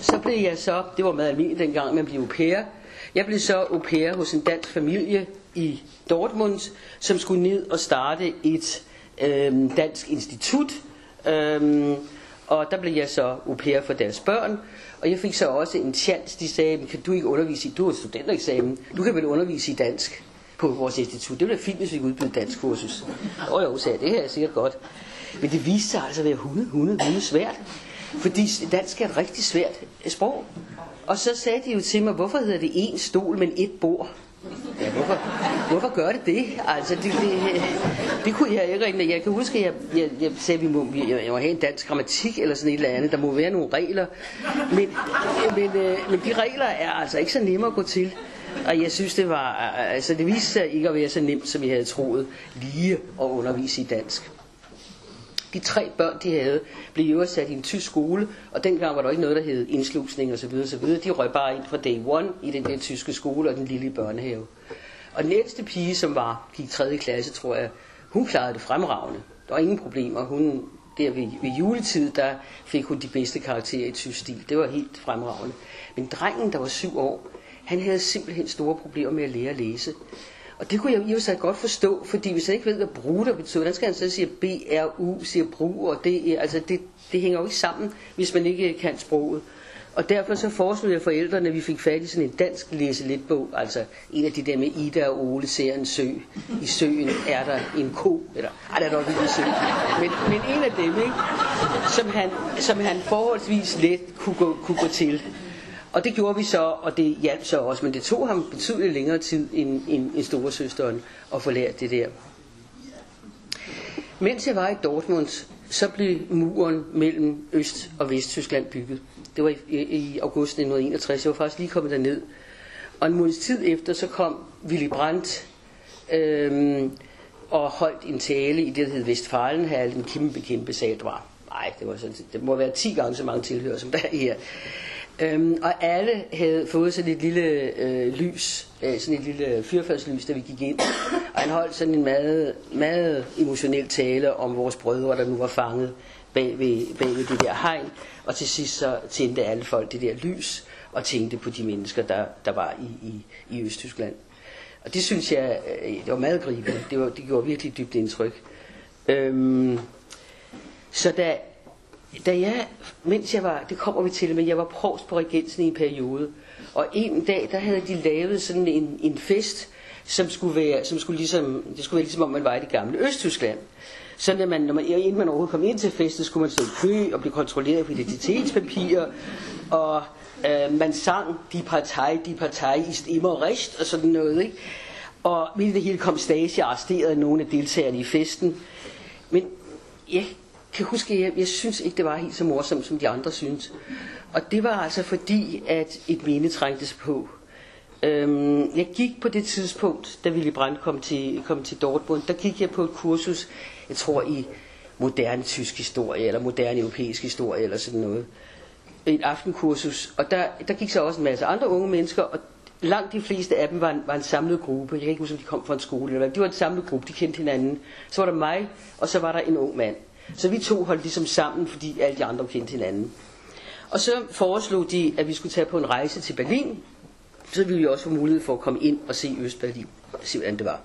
så blev jeg så, det var meget almindeligt dengang, man blev au pair. Jeg blev så au pair hos en dansk familie i Dortmund, som skulle ned og starte et øhm, dansk institut. Øhm, og der blev jeg så au pair for deres børn. Og jeg fik så også en chance, de sagde, kan du ikke undervise i, du har studentereksamen, du kan vel undervise i dansk på vores institut. Det ville være fint, hvis vi kunne udbyde dansk kursus. Og jo, sagde det her er sikkert godt. Men det viste sig altså at være hunde, hunde, hunde svært. Fordi dansk er et rigtig svært sprog. Og så sagde de jo til mig, hvorfor hedder det en stol, men et bord? Ja, hvorfor, hvorfor gør det det? Altså, det, det, det kunne jeg ikke rigtig. Jeg kan huske, at jeg, jeg, jeg sagde, at vi må, jeg, jeg må have en dansk grammatik eller sådan et eller andet. Der må være nogle regler. Men, men, øh, men de regler er altså ikke så nemme at gå til. Og jeg synes, det var, altså det viste sig ikke at være så nemt, som jeg havde troet, lige at undervise i dansk. De tre børn, de havde, blev jo sat i en tysk skole, og dengang var der ikke noget, der hed indslusning osv. osv. De røg bare ind fra day one i den der tyske skole og den lille børnehave. Og den ældste pige, som var, i 3. klasse, tror jeg, hun klarede det fremragende. Der var ingen problemer. Hun, der ved, ved juletid, der fik hun de bedste karakterer i tysk stil. Det var helt fremragende. Men drengen, der var syv år, han havde simpelthen store problemer med at lære at læse. Og det kunne jeg i og sig godt forstå, fordi hvis han ikke ved, hvad bruder betyder, hvordan skal han så sige B-R-U, siger brug, og det, altså det, det hænger jo ikke sammen, hvis man ikke kan sproget. Og derfor så foreslog jeg forældrene, at vi fik fat i sådan en dansk læse bog, altså en af de der med Ida og Ole ser en sø. I søen er der en ko, eller ej, der er nok ikke en sø, men, men en af dem, ikke? Som, han, som han forholdsvis let kunne gå, kunne gå til. Og det gjorde vi så, og det hjalp så også, men det tog ham betydeligt længere tid end, end, end storesøsteren at få lært det der. Mens jeg var i Dortmund, så blev muren mellem Øst- og Vesttyskland bygget. Det var i, i august 1961. Jeg var faktisk lige kommet derned. Og en måneds tid efter, så kom Willy Brandt øhm, og holdt en tale i det, der hed Vestfalenhal, en kæmpe, kæmpe sal. Det var, nej, det, var sådan, det må være 10 gange så mange tilhører, som der er her. Øhm, og alle havde fået sådan et lille øh, lys, øh, sådan et lille fyrfærdslys, da vi gik ind. Og han holdt sådan en meget, meget emotionel tale om vores brødre, der nu var fanget bag ved, bag ved det der hegn. Og til sidst så tændte alle folk det der lys og tænkte på de mennesker, der, der var i, i, i Østtyskland. Og det synes jeg, øh, det var meget gribende. Det, var, det gjorde virkelig dybt indtryk. Øhm, så da da jeg, mens jeg var, det kommer vi til, men jeg var provst på regensen i en periode, og en dag, der havde de lavet sådan en, en fest, som skulle være, som skulle ligesom, det skulle være ligesom om man var i det gamle Østtyskland. Så når man, når man, inden man overhovedet kom ind til festen, skulle man stå i kø og blive kontrolleret på identitetspapirer, og øh, man sang de parti, de parti, ist immer recht, og sådan noget, ikke? Og midt i det hele kom Stasi og arresterede nogle af deltagerne i festen. Men jeg kan huske, at jeg, jeg synes ikke, det var helt så morsomt, som de andre synes. Og det var altså fordi, at et minde trængtes på. Øhm, jeg gik på det tidspunkt, da Willy Brandt kom til, kom til Dortmund, der gik jeg på et kursus, jeg tror i moderne tysk historie, eller moderne europæisk historie, eller sådan noget. Et aftenkursus, og der, der gik så også en masse andre unge mennesker, og langt de fleste af dem var en, var en samlet gruppe. Jeg kan ikke huske, om de kom fra en skole, eller hvad. De var en samlet gruppe, de kendte hinanden. Så var der mig, og så var der en ung mand. Så vi to holdt ligesom sammen, fordi alle de andre kendte hinanden. Og så foreslog de, at vi skulle tage på en rejse til Berlin. så ville vi også få mulighed for at komme ind og se Østberlin, og se hvordan det var.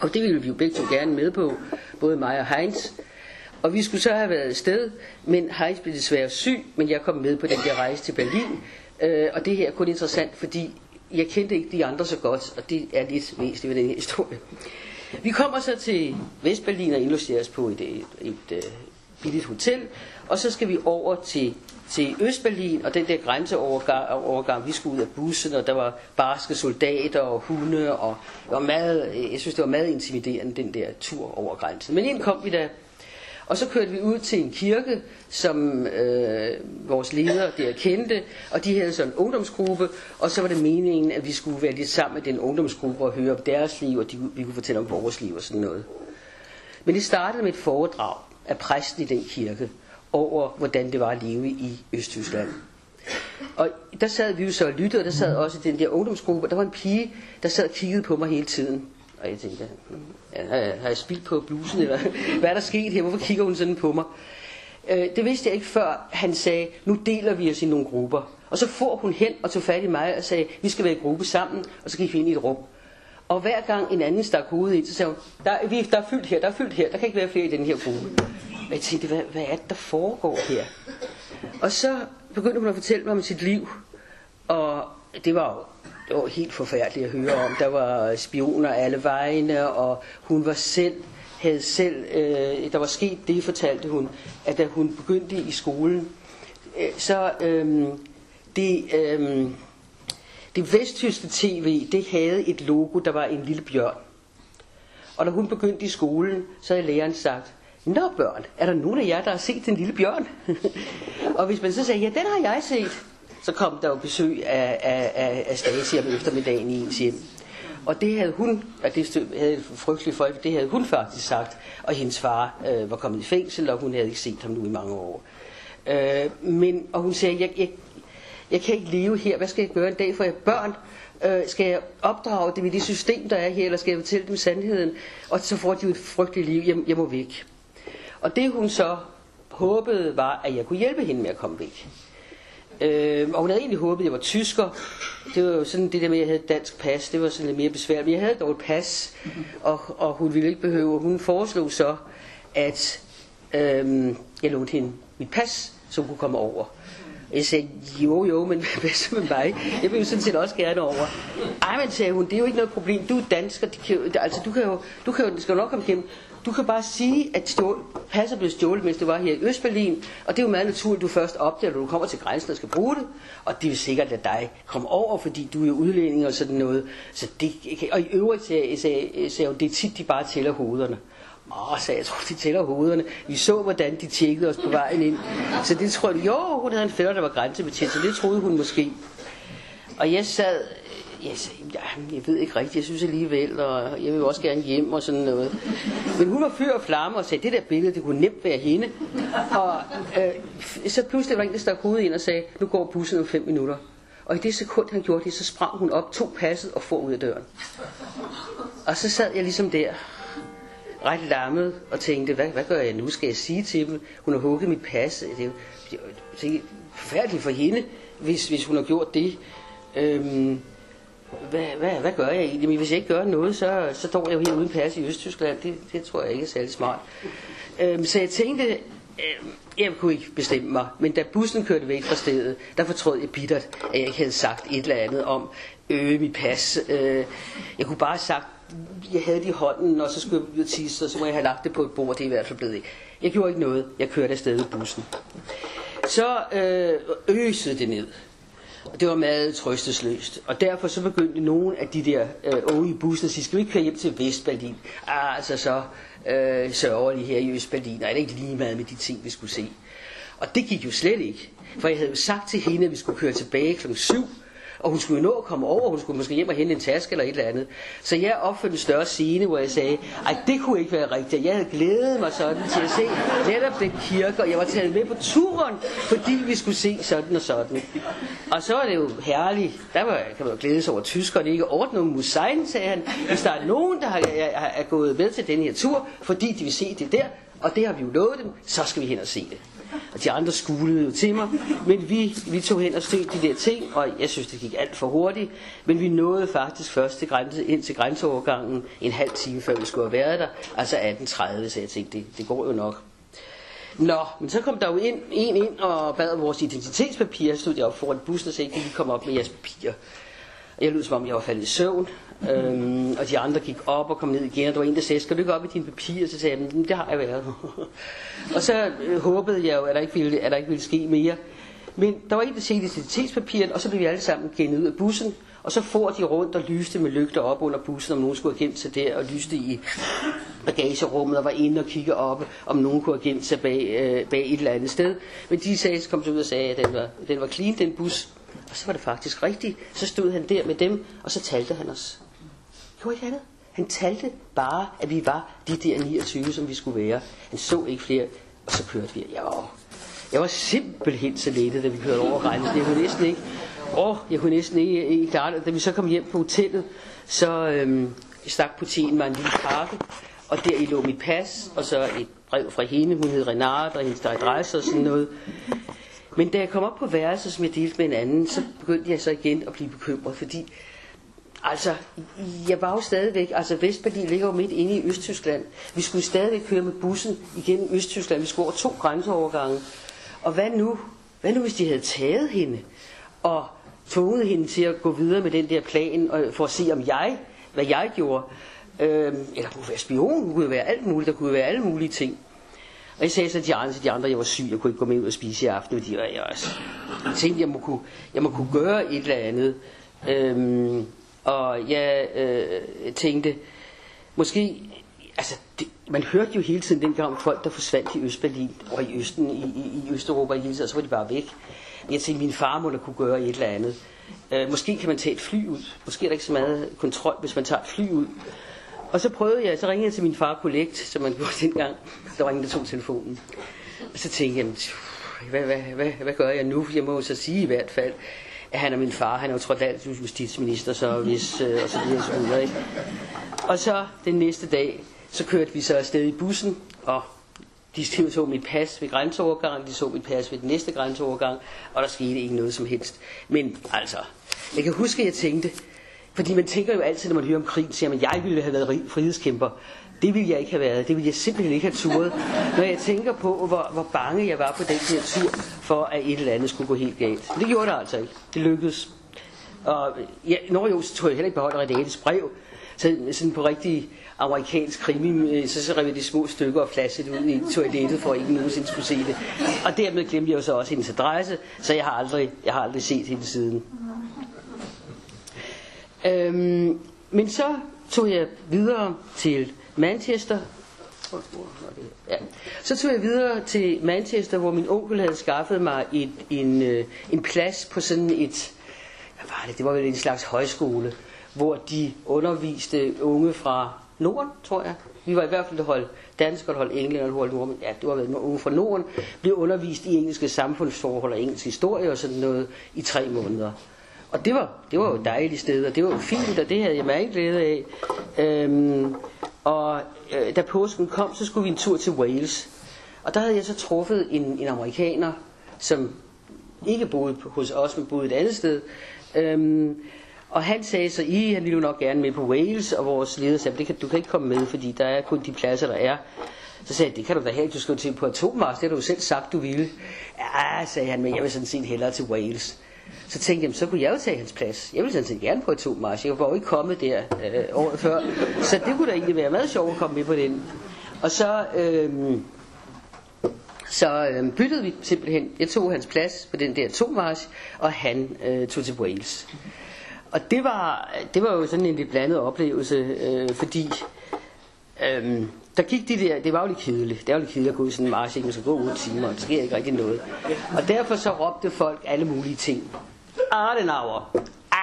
Og det ville vi jo begge to gerne med på, både mig og Heinz. Og vi skulle så have været sted, men Heinz blev desværre syg, men jeg kom med på den der rejse til Berlin. Øh, og det her er kun interessant, fordi jeg kendte ikke de andre så godt, og det er lidt væsentligt ved den her historie. Vi kommer så til Vestberlin og indlogeres på et, et, et, et billigt hotel, og så skal vi over til, til Østberlin, og den der grænseovergang, vi skulle ud af bussen, og der var barske soldater og hunde, og det var meget, øh, jeg synes det var meget intimiderende, den der tur over grænsen. Men ind kom vi da og så kørte vi ud til en kirke, som øh, vores ledere der kendte, og de havde sådan en ungdomsgruppe, og så var det meningen, at vi skulle være lidt sammen med den ungdomsgruppe og høre om deres liv, og de, vi kunne fortælle om vores liv og sådan noget. Men det startede med et foredrag af præsten i den kirke over, hvordan det var at leve i Østtyskland. Og der sad vi jo så og lyttede, og der sad også den der ungdomsgruppe, og der var en pige, der sad og kiggede på mig hele tiden. Og jeg tænkte, hmm, ja, har jeg spildt på blusen, eller hvad er der sket her? Hvorfor kigger hun sådan på mig? Øh, det vidste jeg ikke før han sagde, nu deler vi os i nogle grupper. Og så får hun hen og tog fat i mig og sagde, vi skal være i gruppe sammen, og så gik vi ind i et rum. Og hver gang en anden stak hovedet ind, så sagde hun, der, vi, der er fyldt her, der er fyldt her, der kan ikke være flere i den her gruppe. Og jeg tænkte, hvad, hvad er det, der foregår her? Og så begyndte hun at fortælle mig om sit liv. Og det var jo det var helt forfærdeligt at høre om. Der var spioner alle vegne, og hun var selv havde selv, øh, der var sket det, fortalte hun, at da hun begyndte i skolen, øh, så øh, det, øh, det vesttyske tv, det havde et logo, der var en lille bjørn. Og da hun begyndte i skolen, så havde læreren sagt, Nå børn, er der nogen af jer, der har set den lille bjørn? og hvis man så sagde, ja, den har jeg set, så kom der jo besøg af, af, af, af Stasi om eftermiddagen i ens hjem. Og det havde hun, og det havde frygteligt for, det havde hun faktisk sagt, og hendes far øh, var kommet i fængsel, og hun havde ikke set ham nu i mange år. Øh, men, og hun sagde, jeg, jeg, jeg kan ikke leve her, hvad skal jeg gøre en dag, for jeg børn? Øh, skal jeg opdrage dem i det system, der er her, eller skal jeg fortælle dem sandheden? Og så får de jo et frygteligt liv, jeg, jeg må væk. Og det hun så håbede var, at jeg kunne hjælpe hende med at komme væk. Øh, og hun havde egentlig håbet, at jeg var tysker. Det var jo sådan det der med, at jeg havde dansk pas. Det var sådan lidt mere besværligt. Men jeg havde dog et pas, og, og hun ville ikke behøve. Hun foreslog så, at øh, jeg lånte hende mit pas, så hun kunne komme over. Jeg sagde, jo jo, men hvad så med mig? Jeg vil jo sådan set også gerne over. Ej, men sagde hun, det er jo ikke noget problem. Du er dansker, de kan jo, altså du kan jo, du kan jo, skal jo nok komme igennem. Du kan bare sige, at stjål, passer blev stjålet, mens du var her i Østberlin, og det er jo meget naturligt, at du først opdager, når du kommer til grænsen og skal bruge det, og det vil sikkert lade dig komme over, fordi du er udlænding og sådan noget. Så det, og i øvrigt sagde, sagde, sagde det er tit, de bare tæller hovederne. Åh, sagde jeg tror, de tæller hovederne. Vi så, hvordan de tjekkede os på vejen ind. Så det tror jeg, jo, hun havde en fætter, der var grænsebetjent, så det troede hun måske. Og jeg sad jeg, jeg ved ikke rigtigt, jeg synes alligevel, og jeg vil også gerne hjem og sådan noget. Men hun var fyr og flamme og sagde, det der billede, det kunne nemt være hende. Og øh, så pludselig var en, der stak hovedet ind og sagde, nu går bussen om fem minutter. Og i det sekund, han gjorde det, så sprang hun op, tog passet og for ud af døren. Og så sad jeg ligesom der, ret lammet, og tænkte, hvad, hvad gør jeg nu? Skal jeg sige til dem, hun har hugget mit pas? Det er jo forfærdeligt for hende, hvis, hvis hun har gjort det. Øhm, hvad, hvad, hvad gør jeg egentlig? Men hvis jeg ikke gør noget, så, så står jeg jo her uden pas i Østtyskland. Det, det tror jeg ikke er særlig smart. Øhm, så jeg tænkte, øhm, jeg kunne ikke bestemme mig. Men da bussen kørte væk fra stedet, der fortrød jeg bittert, at jeg ikke havde sagt et eller andet om øge mit pas. Øh, jeg kunne bare have sagt, jeg havde det i hånden, og så skulle jeg ud og tisse, og så må jeg have lagt det på et bord. Det er i hvert fald blevet ikke. Jeg gjorde ikke noget. Jeg kørte afsted i bussen. Så øh, øsede det ned. Og det var meget trøstesløst. Og derfor så begyndte nogle af de der øh, unge i bussen at sige, skal vi ikke køre hjem til Vestberlin? Ah, altså så øh, sørgelige her i Østberlin, og er det ikke lige meget med de ting, vi skulle se? Og det gik jo slet ikke. For jeg havde jo sagt til hende, at vi skulle køre tilbage kl. 7, og hun skulle jo nå at komme over, hun skulle måske hjem og hente en taske eller et eller andet. Så jeg opførte en større scene, hvor jeg sagde, at det kunne ikke være rigtigt. Jeg havde glædet mig sådan til at se netop den kirke, og jeg var taget med på turen, fordi vi skulle se sådan og sådan. Og så var det jo herligt. Der var, kan man jo glædes over tyskerne, ikke ordne musein, sagde han. Hvis der er nogen, der har, er, er gået med til den her tur, fordi de vil se det der, og det har vi jo lovet dem, så skal vi hen og se det og de andre skulede til mig. Men vi, vi tog hen og stødte de der ting, og jeg synes, det gik alt for hurtigt. Men vi nåede faktisk først til grænse, ind til grænseovergangen en halv time før vi skulle have været der, altså 18.30, så jeg tænkte, det, det går jo nok. Nå, men så kom der jo ind, en ind og bad om vores identitetspapirer. Så stod jeg op foran bussen og sagde, kan I komme op med jeres papirer? Og jeg lød som om, jeg var faldet i søvn. Øhm, og de andre gik op og kom ned igen, og der var en, der sagde, skal du ikke op i dine papirer? Så sagde jeg, det har jeg været. og så øh, håbede jeg jo, at der, ikke ville, at der ikke ville ske mere. Men der var en, der sagde identitetspapiret, og så blev vi alle sammen gennet ud af bussen. Og så får de rundt og lyste med lygter op under bussen, om nogen skulle have gemt sig der, og lyste i bagagerummet og var inde og kigge op, om nogen kunne have gemt sig bag, øh, bag et eller andet sted. Men de sagde, kom så ud og sagde, at den var, den var clean, den bus. Og så var det faktisk rigtigt. Så stod han der med dem, og så talte han os. Gjorde ikke andet? Han talte bare, at vi var de der 29, som vi skulle være. Han så ikke flere, og så kørte vi. Jeg var, jeg var simpelthen så lettet, da vi kørte over regnet. Jeg kunne næsten ikke, åh, jeg kunne næsten ikke, ikke klare det. Da vi så kom hjem på hotellet, så øhm, stak portien mig en lille pakke, og der i lå mit pas, og så et brev fra hende, hun hed Renate, og hendes adresse og sådan noget. Men da jeg kom op på værelset, som jeg delte med en anden, så begyndte jeg så igen at blive bekymret, fordi altså, jeg var jo stadigvæk, altså Vestberlin ligger jo midt inde i Østtyskland. Vi skulle stadigvæk køre med bussen igennem Østtyskland. Vi skulle over to grænseovergange. Og hvad nu? Hvad nu, hvis de havde taget hende og tvunget hende til at gå videre med den der plan, og for at se, om jeg, hvad jeg gjorde? Øhm, eller kunne være spion, kunne være alt muligt, der kunne være alle mulige ting. Og jeg sagde så til de andre, til de andre, jeg var syg, jeg kunne ikke gå med ud og spise i aften, fordi jeg, jeg, også, jeg tænkte, jeg må, kunne, jeg må kunne gøre et eller andet. Øhm, og jeg øh, tænkte, måske, altså, det, man hørte jo hele tiden dengang om folk, der forsvandt i Østberlin og i Østen, i, i, i Østeuropa hele tiden, og så var de bare væk. Jeg tænkte, min far må da kunne gøre et eller andet. Øh, måske kan man tage et fly ud. Måske er der ikke så meget kontrol, hvis man tager et fly ud. Og så prøvede jeg, så ringede jeg til min far Collect, som man gjorde dengang. Der var ingen, der tog telefonen. Og så tænkte jeg, hvad, hvad, hvad, hvad gør jeg nu? Jeg må så sige i hvert fald, at han er min far. Han er jo trods alt justitsminister, så hvis, øh, og så videre, så videre. Ikke? Og så den næste dag, så kørte vi så afsted i bussen, og de så mit pas ved grænseovergangen, de så mit pas ved den næste grænseovergang, og der skete ikke noget som helst. Men altså, jeg kan huske, at jeg tænkte, fordi man tænker jo altid, når man hører om krig, siger man, jeg ville have været frihedskæmper. Det ville jeg ikke have været. Det ville jeg simpelthen ikke have turet. Når jeg tænker på, hvor, hvor bange jeg var på den her tur, for at et eller andet skulle gå helt galt. Men det gjorde det altså ikke. Det lykkedes. Og ja, når jo, så tog jeg heller ikke beholdt Renates brev. Så sådan på rigtig amerikansk krimi, øh, så, så rev jeg de små stykker og flaskede ud i toilettet, for at ikke nogensinde skulle se det. Og dermed glemte jeg jo så også hendes adresse, så jeg har aldrig, jeg har aldrig set hende siden. Øhm, men så tog jeg videre til Manchester. Ja. Så tog jeg videre til Manchester, hvor min onkel havde skaffet mig et, en, øh, en plads på sådan et, hvad var det, det var vel en slags højskole, hvor de underviste unge fra Norden, tror jeg. Vi var i hvert fald det hold dansk og hold englænder og hold nordmænd. Ja, det var med unge fra Norden. Blev undervist i engelske samfundsforhold og engelsk historie og sådan noget i tre måneder. Og det var, det var jo et dejligt sted, og det var jo fint, og det havde jeg meget glæde af. Øhm, og øh, da påsken kom, så skulle vi en tur til Wales. Og der havde jeg så truffet en, en amerikaner, som ikke boede hos os, men boede et andet sted. Øhm, og han sagde så, I, han ville jo nok gerne med på Wales, og vores leder sagde, det kan, du kan ikke komme med, fordi der er kun de pladser, der er. Så sagde jeg, det kan du da have, du skal til på Atommars, det har du jo selv sagt, du ville. Ja, sagde han, men jeg vil sådan set hellere til Wales. Så tænkte jeg, så kunne jeg jo tage hans plads. Jeg ville sådan set gerne på atommarsch. Jeg var jo ikke kommet der øh, året før. Så det kunne da egentlig være meget sjovt at komme med på den. Og så, øh, så øh, byttede vi simpelthen. Jeg tog hans plads på den der atommarsch, og han øh, tog til Wales. Og det var, det var jo sådan en lidt blandet oplevelse, øh, fordi øh, der gik de der, det var jo lidt kedeligt. Det var jo lidt kedeligt at gå i sådan en march, man skal gå 8 timer, og der sker ikke rigtig noget. Og derfor så råbte folk alle mulige ting. Adenauer,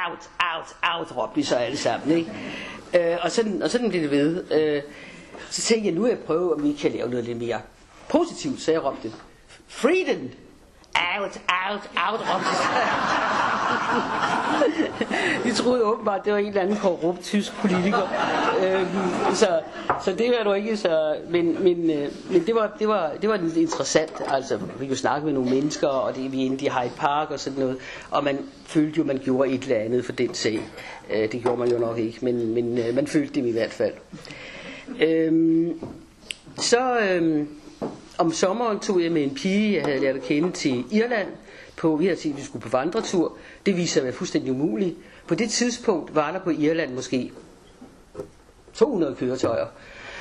out, out, out, råbte de så alle sammen, ikke? Øh, og, sådan, og sådan blev det ved. Øh, så tænkte jeg, nu vil jeg prøve, om vi kan lave noget lidt mere positivt, så jeg råbte, freedom, out, out, out, råbte de troede åbenbart, det var en eller anden korrupt tysk politiker. øhm, så, så det var du ikke så... Men, men, øh, men det, var, det, var, det var lidt interessant. Altså, vi kunne snakke med nogle mennesker, og det, vi inde i Hyde Park og sådan noget. Og man følte jo, man gjorde et eller andet for den sag. Øh, det gjorde man jo nok ikke, men, men øh, man følte det i hvert fald. Øhm, så Øh, om sommeren tog jeg med en pige, jeg havde lært at kende til Irland. På, vi havde set, at vi skulle på vandretur. Det viste sig at være fuldstændig umuligt. På det tidspunkt var der på Irland måske 200 køretøjer.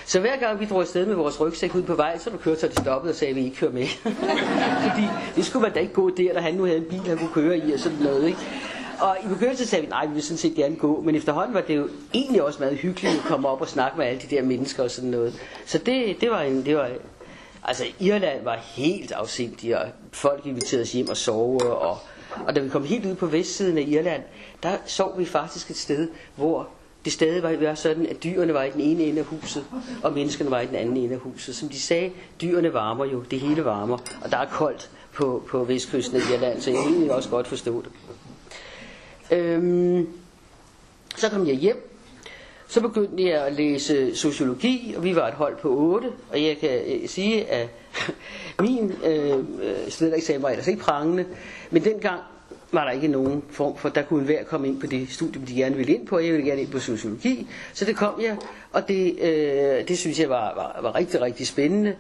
Så hver gang vi drog afsted med vores rygsæk ud på vej, så var køretøjet stoppet og sagde, at vi ikke kører med. Fordi det skulle man da ikke gå der, da han nu havde en bil, han kunne køre i og sådan noget. Ikke? Og i begyndelsen sagde vi, nej, vi vil sådan set gerne gå, men efterhånden var det jo egentlig også meget hyggeligt at komme op og snakke med alle de der mennesker og sådan noget. Så det, det var en, det var, altså Irland var helt afsindig, og folk inviterede os hjem og sove, og, og da vi kom helt ud på vestsiden af Irland, der sov vi faktisk et sted, hvor det stadig var, var sådan, at dyrene var i den ene ende af huset, og menneskene var i den anden ende af huset. Som de sagde, dyrene varmer jo, det hele varmer, og der er koldt på, på vestkysten af Irland, så jeg kan egentlig også godt forstå det. Øhm, så kom jeg hjem. Så begyndte jeg at læse sociologi, og vi var et hold på 8. Og jeg kan øh, sige, at min øh, øh studentereksamen var ellers ikke prangende. Men dengang var der ikke nogen form for, der kunne hver komme ind på det studie, de gerne ville ind på. Jeg ville gerne ind på sociologi. Så det kom jeg, og det, øh, det synes jeg var, var, var rigtig, rigtig spændende.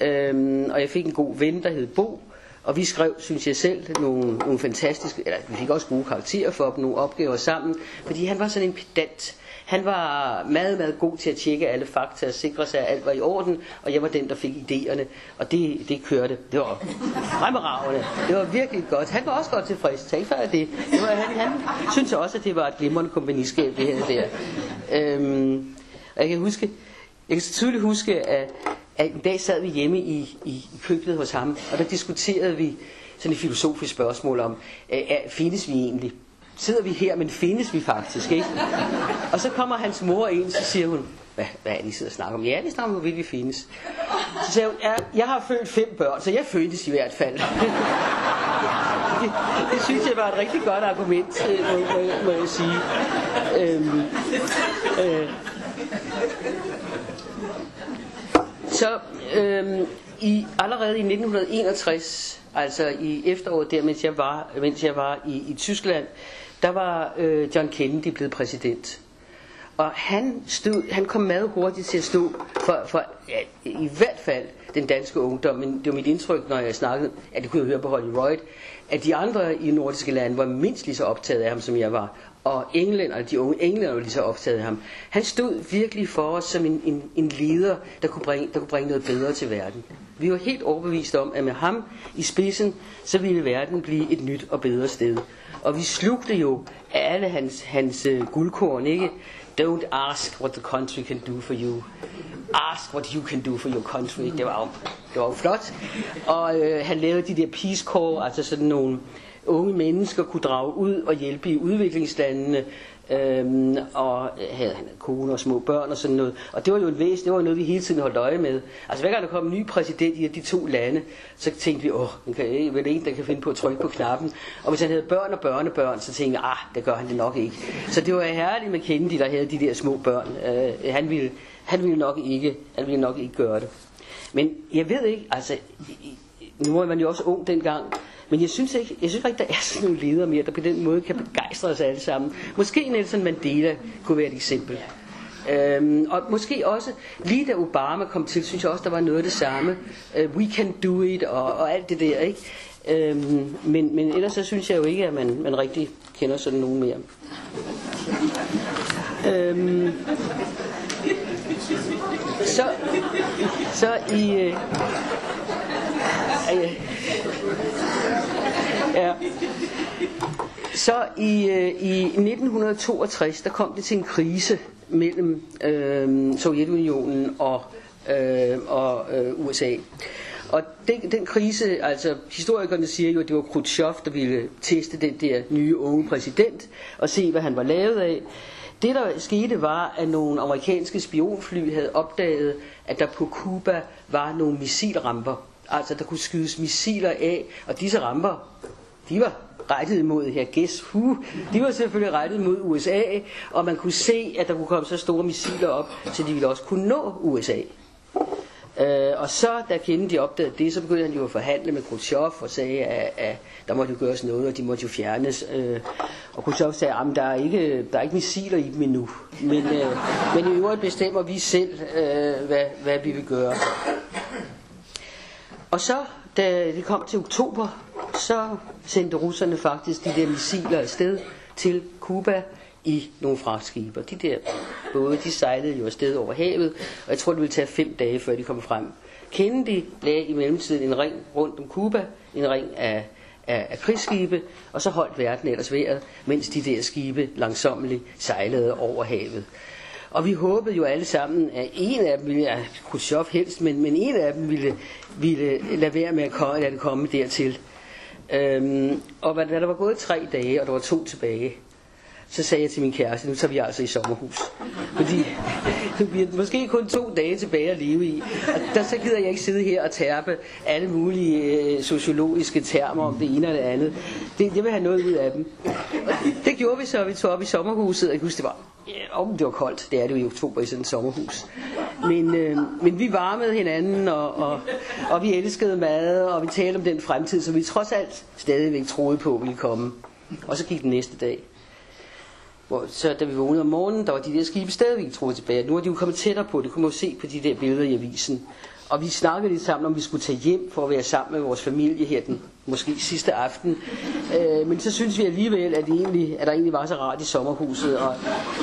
Øhm, og jeg fik en god ven, der hed Bo, og vi skrev, synes jeg selv, nogle, nogle fantastiske, eller vi fik også gode karakterer for dem, nogle opgaver sammen, fordi han var sådan en pedant. Han var meget, meget god til at tjekke alle fakta og sikre sig, at alt var i orden, og jeg var den, der fik idéerne, og det, det kørte. Det var fremragende. Det var virkelig godt. Han var også godt tilfreds. Tak for det. det var, han, han synes også, at det var et glimrende kompagniskab, det her der. Øhm, og jeg kan huske, jeg kan så tydeligt huske, at, at en dag sad vi hjemme i, i, i køkkenet hos ham, og der diskuterede vi sådan et filosofisk spørgsmål om, øh, findes vi egentlig? Sidder vi her, men findes vi faktisk, ikke? Og så kommer hans mor ind, så siger hun, hvad, hvad er det, I sidder og snakker om? Ja, vi snakker om, hvorvidt vi findes. Så siger hun, ja, jeg har født fem børn, så jeg fødtes i hvert fald. det, det synes jeg var et rigtig godt argument, øh, må, må, må jeg sige. Øhm, øh, så øhm, i, allerede i 1961, altså i efteråret der, mens jeg var, mens jeg var i, i Tyskland, der var øh, John Kennedy blevet præsident. Og han, stod, han kom meget hurtigt til at stå for, for ja, i hvert fald den danske ungdom, men det var mit indtryk, når jeg snakkede, at det kunne jeg høre på Holly Royd, at de andre i nordiske lande var mindst lige så optaget af ham, som jeg var. Og englænder, de unge englænder var lige så optaget af ham. Han stod virkelig for os som en, en, en leder, der kunne, bringe, der kunne bringe noget bedre til verden. Vi var helt overbevist om, at med ham i spidsen, så ville verden blive et nyt og bedre sted. Og vi slugte jo alle hans, hans øh, guldkorn, ikke? Don't ask what the country can do for you. Ask what you can do for your country. Det var jo, det var jo flot. Og øh, han lavede de der Peace Corps, altså sådan nogle unge mennesker kunne drage ud og hjælpe i udviklingslandene. Øhm, og øh, havde han kone og små børn og sådan noget. Og det var jo en væs, det var noget, vi hele tiden holdt øje med. Altså hver gang der kom en ny præsident i de to lande, så tænkte vi, åh, den kan, vel en, der kan finde på at trykke på knappen. Og hvis han havde børn og børnebørn, så tænkte jeg, ah, det gør han det nok ikke. Så det var herligt med Kennedy, der havde de der små børn. Øh, han, ville, han, ville nok ikke, han ville nok ikke gøre det. Men jeg ved ikke, altså, nu er man jo også ung dengang, men jeg synes ikke, jeg synes ikke, der er sådan nogle ledere mere, der på den måde kan begejstre os alle sammen. Måske Nelson Mandela kunne være et eksempel. Øhm, og måske også, lige da Obama kom til, synes jeg også, der var noget af det samme. Uh, we can do it, og, og alt det der, ikke? Øhm, men, men ellers så synes jeg jo ikke, at man, man rigtig kender sådan nogen mere. Øhm, så, så i... Øh, øh, Ja. Så i, øh, i 1962, der kom det til en krise mellem øh, Sovjetunionen og, øh, og øh, USA. Og den, den krise, altså historikerne siger jo, at det var Khrushchev, der ville teste den der nye unge præsident og se, hvad han var lavet af. Det der skete var, at nogle amerikanske spionfly havde opdaget, at der på Cuba var nogle missilramper. Altså der kunne skydes missiler af, og disse ramper, de var rettet mod her guess who, de var selvfølgelig rettet mod USA, og man kunne se, at der kunne komme så store missiler op, så de ville også kunne nå USA. Øh, og så, da Kennedy opdagede det, så begyndte han jo at forhandle med Khrushchev og sagde, at, at der måtte jo gøres noget, og de måtte jo fjernes. Øh, og Khrushchev sagde, at der er, ikke, der er ikke missiler i dem endnu. Men, øh, men i øvrigt bestemmer vi selv, øh, hvad, hvad vi vil gøre. Og så, da det kom til oktober, så sendte russerne faktisk de der missiler afsted til Kuba i nogle fragtskibe. De der både, de sejlede jo afsted over havet, og jeg tror, det ville tage fem dage, før de kom frem. Kennedy lagde i mellemtiden en ring rundt om Kuba, en ring af, af, af krigsskibe, og så holdt verden ellers vejret, mens de der skibe langsomt sejlede over havet. Og vi håbede jo alle sammen, at en af dem ville, ja, Khrushchev helst, men, men en af dem ville, ville lade være med at komme, lade det komme dertil. Øhm, og da der var gået tre dage, og der var to tilbage, så sagde jeg til min kæreste, nu tager vi altså i sommerhus. Fordi vi har måske kun to dage tilbage at leve i. Og der så gider jeg ikke sidde her og tærpe alle mulige øh, sociologiske termer om det ene og det andet. Det, jeg vil have noget ud af dem. Og det gjorde vi så, vi tog op i sommerhuset, og jeg husker, det var Ja, om det var koldt, det er det jo i oktober i sådan et sommerhus. Men, øh, men vi varmede hinanden, og, og, og vi elskede mad, og vi talte om den fremtid, som vi trods alt stadigvæk troede på ville komme. Og så gik den næste dag. Hvor, så da vi vågnede om morgenen, der var de der skibe stadigvæk troet tilbage. Nu er de jo kommet tættere på, det kunne man jo se på de der billeder i avisen. Og vi snakkede lidt sammen, om vi skulle tage hjem for at være sammen med vores familie her den måske sidste aften. Øh, men så synes vi alligevel, at, det egentlig, at der egentlig var så rart i sommerhuset. Og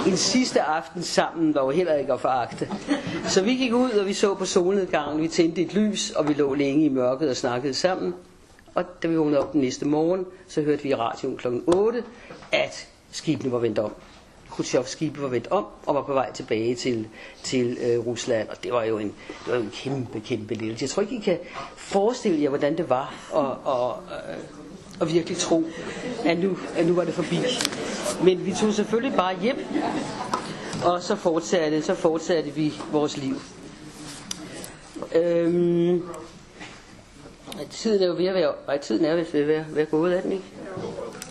en sidste aften sammen var jo heller ikke at foragte. Så vi gik ud, og vi så på solnedgangen. Vi tændte et lys, og vi lå længe i mørket og snakkede sammen. Og da vi vågnede op den næste morgen, så hørte vi i radioen kl. 8, at skibene var vendt om. Khrushchevs skibe var vendt om og var på vej tilbage til, til øh, Rusland. Og det var jo en, det var jo en kæmpe, kæmpe lille. Jeg tror ikke, I kan forestille jer, hvordan det var at, at, at, at virkelig tro, at nu, at nu var det forbi. Men vi tog selvfølgelig bare hjem, og så fortsatte, så fortsatte vi vores liv. Øhm, tiden er jo ved at være, nej, tiden er ved at være, være gået, er den ikke?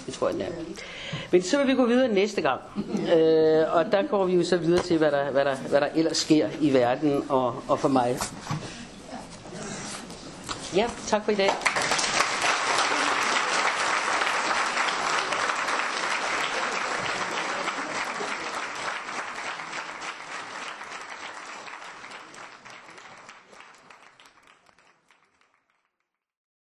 Det tror jeg, den er. Men så vil vi gå videre næste gang. Øh, og der går vi jo så videre til, hvad der, hvad der, hvad der ellers sker i verden og, og for mig. Ja, tak for i dag.